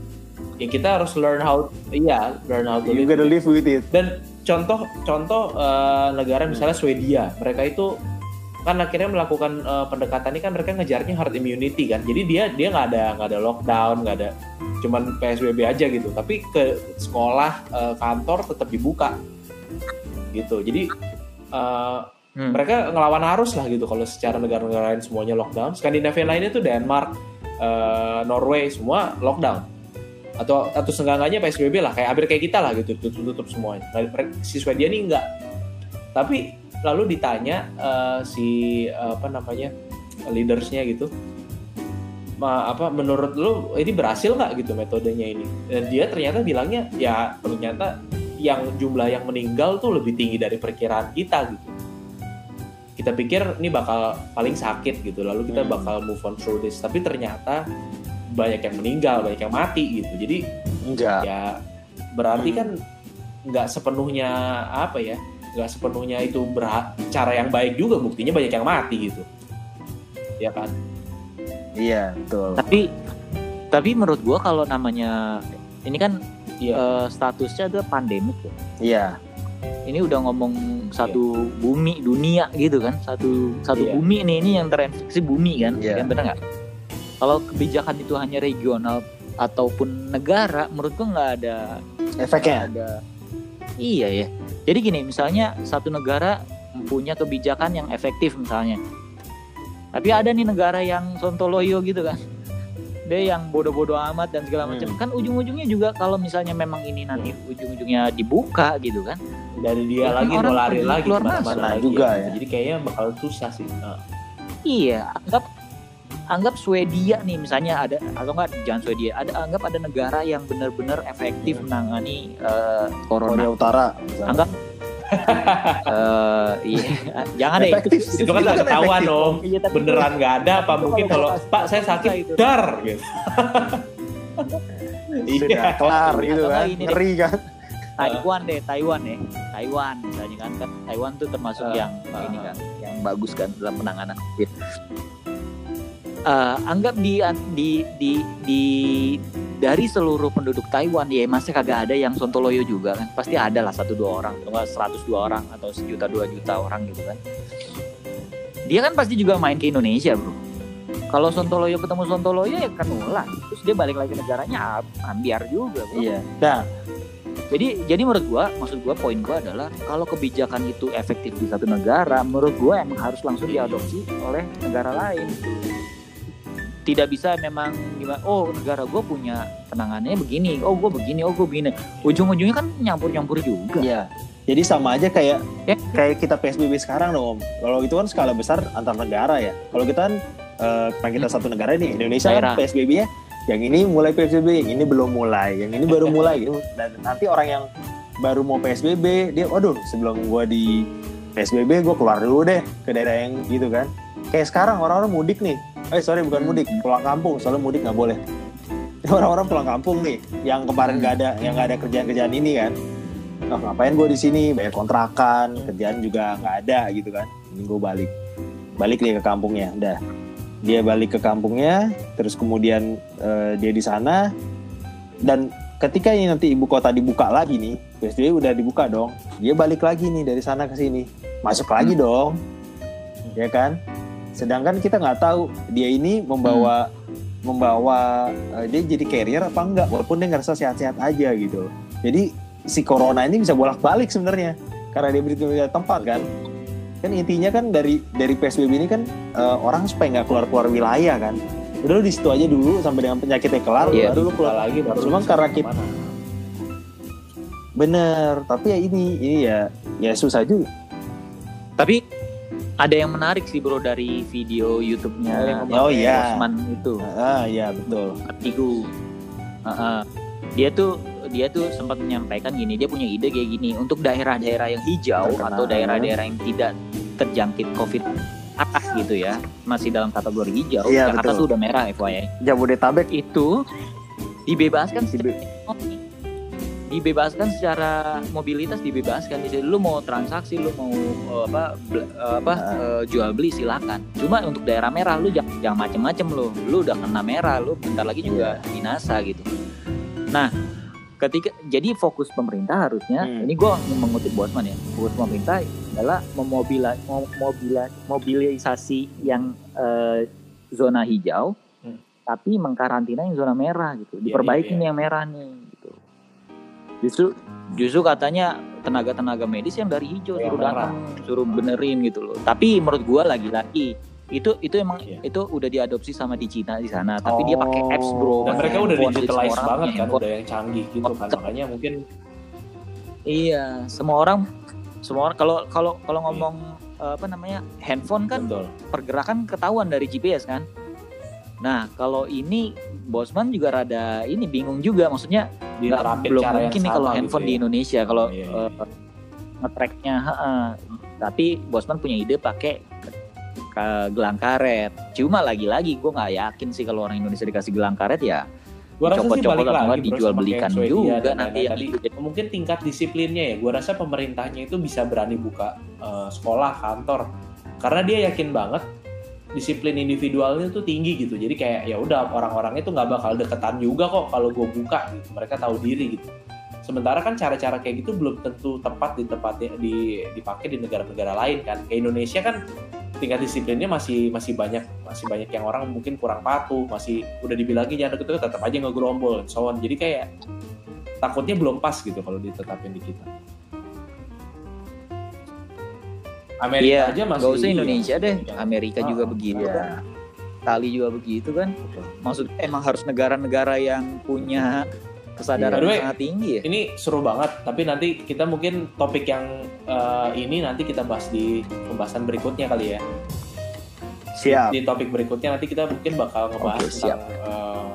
ya kita harus learn how iya learn how to you live gotta live with it dan contoh contoh eh, negara misalnya Swedia mereka itu kan akhirnya melakukan uh, pendekatan ini kan mereka ngejarnya herd immunity kan. Jadi dia dia nggak ada nggak ada lockdown nggak ada cuman psbb aja gitu. Tapi ke sekolah uh, kantor tetap dibuka. Gitu. Jadi uh, hmm. mereka ngelawan arus lah gitu kalau secara negara-negara lain semuanya lockdown. Skandinavia lainnya tuh Denmark uh, Norway semua lockdown. Atau atau senggangannya PSBB lah kayak hampir kayak kita lah gitu tutup tutup semuanya. Nah, si Swedia ini enggak tapi lalu ditanya uh, si uh, apa namanya leadersnya gitu ma, apa menurut lu ini berhasil nggak? Gitu metodenya ini. Dan dia ternyata bilangnya ya ternyata yang jumlah yang meninggal tuh lebih tinggi dari perkiraan kita gitu. Kita pikir ini bakal paling sakit gitu lalu kita hmm. bakal move on through this. Tapi ternyata banyak yang meninggal banyak yang mati gitu. Jadi enggak. ya berarti kan nggak sepenuhnya apa ya nggak sepenuhnya itu berhak, cara yang baik juga buktinya banyak yang mati gitu. Ya kan? Iya betul. Tapi tapi menurut gua kalau namanya ini kan iya. uh, statusnya adalah pandemik ya? Iya. Ini udah ngomong satu iya. bumi dunia gitu kan? Satu satu iya. bumi ini ini yang terinfeksi bumi kan? Iya. kan benar nggak? Kalau kebijakan itu hanya regional ataupun negara menurut gua nggak ada efeknya? ada iya ya. Jadi gini misalnya satu negara punya kebijakan yang efektif misalnya. Tapi ada nih negara yang sontoloyo gitu kan. Dia yang bodoh-bodoh amat dan segala macam. Hmm. kan ujung-ujungnya juga kalau misalnya memang ini nanti ujung-ujungnya dibuka gitu kan. Dari dia ya, lagi mau lari lagi keluar masuk juga ya. ya. Jadi kayaknya bakal susah sih nah. iya anggap anggap Swedia nih misalnya ada atau enggak jangan Swedia ada anggap ada negara yang benar-benar efektif hmm. menangani uh, corona. Korea Utara misalnya. anggap. Uh, iya jangan deh. Itu, itu kan nggak ketahuan dong. Iya, beneran nggak ada apa mungkin kalau pak saya sakit itu. dar gitu. Iya. kelar gitu kan. ngeri kan. Taiwan deh Taiwan ya Taiwan misalnya kan. Taiwan tuh termasuk uh, yang uh, ini kan yang bagus kan dalam penanganan COVID uh, anggap di di di di dari seluruh penduduk Taiwan ya masih kagak ada yang sontoloyo juga kan. Pasti ada lah satu dua orang atau seratus dua orang atau sejuta dua juta orang gitu kan. Dia kan pasti juga main ke Indonesia bro. Kalau Sontoloyo ketemu Sontoloyo ya kan ulah. Terus dia balik lagi negaranya ambiar juga bro. iya. Nah. Jadi jadi menurut gua maksud gua poin gua adalah kalau kebijakan itu efektif di satu negara menurut gua emang harus langsung diadopsi oleh negara lain tidak bisa memang gimana oh negara gue punya penanganannya begini oh gue begini oh gue begini. Ujung-ujungnya kan nyampur-nyampur juga. Ya jadi sama aja kayak ya. kayak kita psbb sekarang dong om. Kalau itu kan skala besar antar negara ya. Kalau kita kan uh, kita hmm. satu negara ini Indonesia kan Daerah. kan psbb nya yang ini mulai psbb yang ini belum mulai yang ini baru mulai gitu. Dan nanti orang yang baru mau psbb dia waduh sebelum gue di psbb gue keluar dulu deh ke daerah yang gitu kan. Kayak sekarang orang-orang mudik nih eh sorry bukan mudik pulang kampung. Soalnya mudik nggak boleh. Orang-orang pulang kampung nih yang kemarin nggak ada yang nggak ada kerjaan-kerjaan ini kan. Oh, ngapain gue di sini? Bayar kontrakan kerjaan juga nggak ada gitu kan. Ini gue balik. Balik dia ke kampungnya udah. Dia balik ke kampungnya terus kemudian uh, dia di sana. Dan ketika ini nanti ibu kota dibuka lagi nih PSBB udah dibuka dong. Dia balik lagi nih dari sana ke sini. Masuk lagi dong. Ya kan sedangkan kita nggak tahu dia ini membawa hmm. membawa uh, dia jadi carrier apa enggak walaupun dia ngerasa sehat-sehat aja gitu. Jadi si corona ini bisa bolak-balik sebenarnya karena dia beri tempat kan. Kan intinya kan dari dari psbb ini kan uh, orang supaya nggak keluar keluar wilayah kan. Udah lu di situ aja dulu sampai dengan penyakitnya kelar iya, baru lu keluar lagi baru cuma karena kita bener tapi ya ini ini ya ya susah juga. Tapi ada yang menarik sih bro dari video YouTube-nya oh iya Osman itu. Ah iya betul. Ketigu. Uh, uh. dia tuh dia tuh sempat menyampaikan gini dia punya ide kayak gini untuk daerah-daerah yang hijau Terkenal. atau daerah-daerah yang tidak terjangkit COVID atas gitu ya masih dalam kategori hijau iya, Jakarta tuh udah merah FYI Jabodetabek. Itu dibebaskan dibebaskan secara mobilitas dibebaskan. Di lu mau transaksi lu mau uh, apa uh, apa uh, jual beli silakan. Cuma untuk daerah merah lu jangan, jangan macem-macem lu. Lu udah kena merah lu bentar lagi juga yeah. binasa gitu. Nah ketika jadi fokus pemerintah harusnya Hmm. ini gue mengutip Bosman ya fokus pemerintah adalah memobila, mem- mobila, mobilisasi yang eh, zona hijau Hmm. tapi mengkarantina yang zona merah gitu. Iya, diperbaiki iya, nih yang merah nih justru justru katanya tenaga-tenaga medis yang dari hijau suruh datang suruh benerin gitu loh tapi menurut gue lagi-lagi itu itu emang Iya. itu udah diadopsi sama di Cina di sana tapi dia pakai apps bro Dan mereka udah digitalize banget kan, udah yang canggih gitu kan. Makanya mungkin Iya, semua orang semua orang kalau kalau kalau Iya. ngomong eh, apa namanya handphone kan betul. pergerakan ketahuan dari GPS kan. Nah kalau ini Bosman juga rada ini bingung juga maksudnya nggak belum mungkin nih kalau sama handphone gitu di ya. Indonesia kalau Iya, iya. eh, nge-tracknya heeh. tapi Bosman punya ide pakai ke gelang karet. Cuma lagi-lagi gue nggak yakin sih kalau orang Indonesia dikasih gelang karet ya Gua rasa sih Copot-copot balik lagi dijual belikan juga dan nanti yang tadi. Mungkin tingkat disiplinnya ya. Gua rasa pemerintahnya itu bisa berani buka eh, sekolah, kantor. Karena dia yakin banget disiplin individualnya tuh tinggi gitu. Jadi kayak ya udah orang-orangnya tuh nggak bakal deketan juga kok kalau gue buka gitu. Mereka tahu diri gitu. Sementara kan cara-cara kayak gitu belum tentu tepat di tempat di dipakai di negara-negara lain kan. Kayak Indonesia kan tingkat disiplinnya masih masih banyak masih banyak yang orang mungkin kurang patuh masih udah dibilangin jangan deket tetap aja ngegerombol dan so on jadi kayak takutnya belum pas gitu kalau ditetapin di kita Amerika Iya, aja masih Gak usah iya, Indonesia deh, Amerika Ah, juga begitu iya. kan. Itali juga begitu kan. Maksudnya emang harus negara-negara yang punya kesadaran yang sangat tinggi ya. ini seru banget tapi nanti kita mungkin topik yang eh, ini nanti kita bahas di pembahasan berikutnya kali ya Siap. di topik berikutnya nanti kita mungkin bakal ngebahas Oke, siap. tentang eh,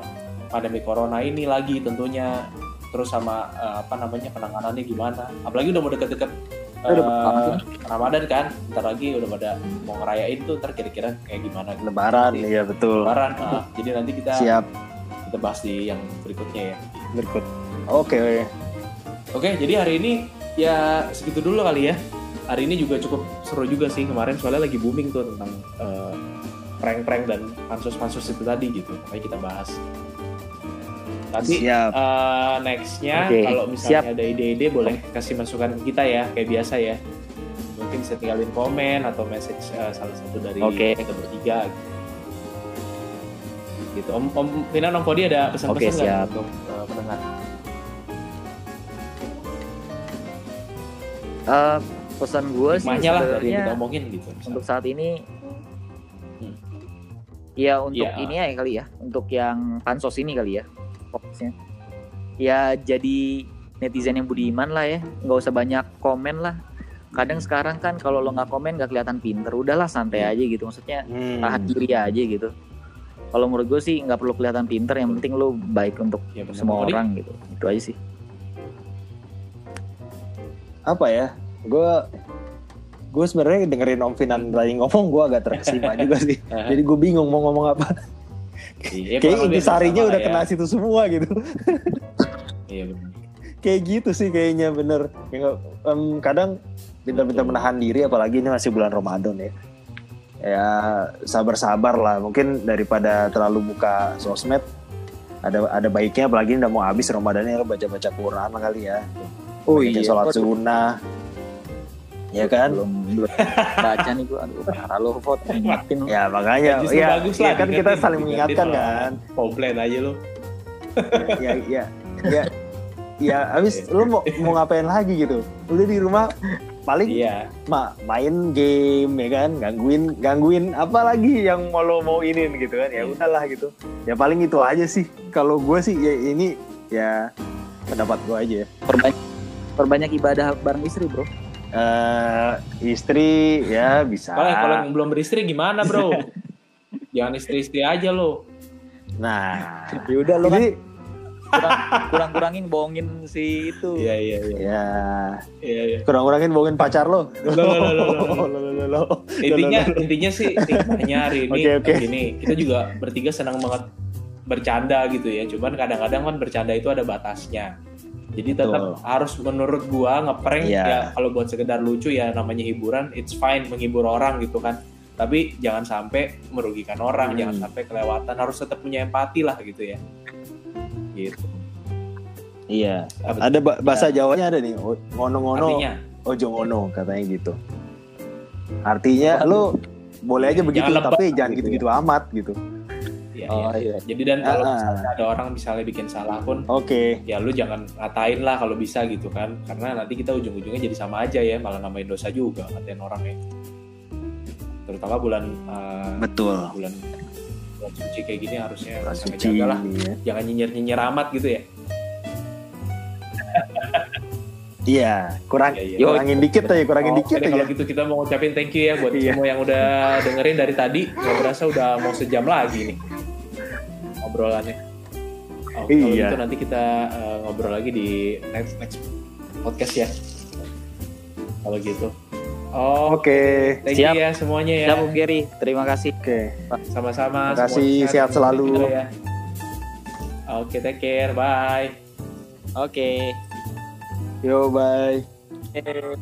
pandemi corona ini lagi tentunya terus sama eh, apa namanya penanganannya gimana apalagi udah mau deket-deket Nih. Ramadan kan ntar lagi udah pada mau ngerayain tuh ntar kira-kira kayak gimana gitu. Lebaran, Nanti iya betul. Lebaran ah. jadi nanti kita Siap. kita bahas di yang berikutnya ya Berikut. Oke, oke. Oke, jadi hari ini ya segitu dulu kali ya. Hari ini juga cukup seru juga sih kemarin soalnya lagi booming tuh tentang eh, prank-prank dan pansus-pansus itu tadi gitu. Makanya kita bahas. Nanti Siap. eh, nextnya Oke, kalau misalnya ada ide-ide boleh kasih masukan ke kita ya kayak biasa ya. Mungkin bisa tinggalin komen atau message eh, salah satu dari Oke. kita bertiga gitu. Gitu. Om Om Vina Om Kodi ada pesan-pesan Oke, nggak siap. untuk eh, pendengar? Eh, pesan gue sih sebenarnya kita omongin gitu. untuk saat ini Hmm. ya untuk Iya. ini ya kali ya untuk yang pansos ini kali ya fokusnya ya jadi netizen yang budiman lah ya nggak usah banyak komen lah kadang sekarang kan kalau lo nggak komen nggak kelihatan pinter udahlah santai aja gitu maksudnya Hmm. tahan diri aja gitu kalau menurut gue sih nggak perlu kelihatan pinter yang penting lo baik untuk Ya, semua Kodi? orang gitu itu aja sih Apa ya? Gue gue sebenarnya dengerin Om Finan tadi ngomong gue agak terkesima juga sih. Jadi gue bingung mau ngomong apa. Iya, Kayak intisarinya udah ya. kena situ semua gitu. Iya benar. Kayak gitu sih kayaknya bener. Ya, em, kadang pintar-pintar menahan diri apalagi ini masih bulan Ramadan ya. Ya sabar-sabar lah. Mungkin daripada terlalu buka sosmed ada ada baiknya apalagi ini udah mau habis Ramadannya baca-baca Quran kali ya. oh Banyakin sholat sunnah. Ya kan? belum belum baca nih gue aduh parah lo vote ingetin lo. Ya makanya Justru ya, bagus ya lah, kan kita saling mengingatkan kan. Komplain aja lu. ya ya ya ya habis lu mau mau ngapain lagi gitu udah di rumah paling Iya. ma main game ya kan gangguin gangguin apa lagi yang mau lo mau inin gitu kan ya Iya. udahlah gitu ya paling itu aja sih kalau gue sih ya ini ya pendapat gue aja perbanyak perbanyak ibadah bareng istri bro eh istri ya bisa Kalau kalau yang belum beristri gimana, Bro? Jangan istri-istri aja lo. nah yaudah lo kan jadi kurang kurang kurangin bohongin si itu Iya, iya, iya. ya Iya, iya. kurang-kurangin bohongin pacar lo Loh, loh, loh, loh, loh. Loh, loh, loh, loh. Intinya intinya sih hikmahnya hari ini gini, kita juga bertiga senang banget bercanda gitu ya. Cuman kadang-kadang kan bercanda itu ada batasnya. Jadi tetap Betul. harus menurut gua ngeprank Iya. ya kalau buat sekedar lucu ya namanya hiburan, it's fine menghibur orang gitu kan. Tapi jangan sampai merugikan orang, Hmm. jangan sampai kelewatan, harus tetap punya empati lah gitu ya. Gitu. Iya. Apa Ada ba- bahasa Jawanya ada nih. Ngono-ngono, ojo ngono katanya gitu. Artinya lu boleh aja Jangan begitu, lebay tapi gitu jangan ya. gitu-gitu amat gitu. Ya, Oh ya. iya. Jadi dan kalau Ah, ah. misalnya ada orang misalnya bikin salah pun, Oke. ya lu jangan ngatain lah kalau bisa gitu kan, karena nanti kita ujung-ujungnya jadi sama aja ya, malah nambahin dosa juga ngatain orang ya. Terutama bulan uh, Betul. bulan bulan suci kayak gini harusnya Bulan suci ngejaga lah, ini ya. jangan nyinyir-nyinyir amat gitu ya. Iya, kurang Iya, iya. kurangin dikit aja, kurangin Oh, dikit aja. kalau gitu kita mau ngucapin thank you ya buat Iya. semua yang udah dengerin dari tadi. Gak berasa udah mau sejam lagi nih obrolannya. Oh, Kalau Iya. gitu nanti kita uh, ngobrol lagi di next next podcast ya. Kalau gitu. Oh, Oke. thank Siap. you ya semuanya ya. Siap Gary, terima kasih. Oke. Sama-sama. Terima kasih, semuanya sehat selalu. ya. Oke, take care. Bye. Oke. Yo, bye. Eh,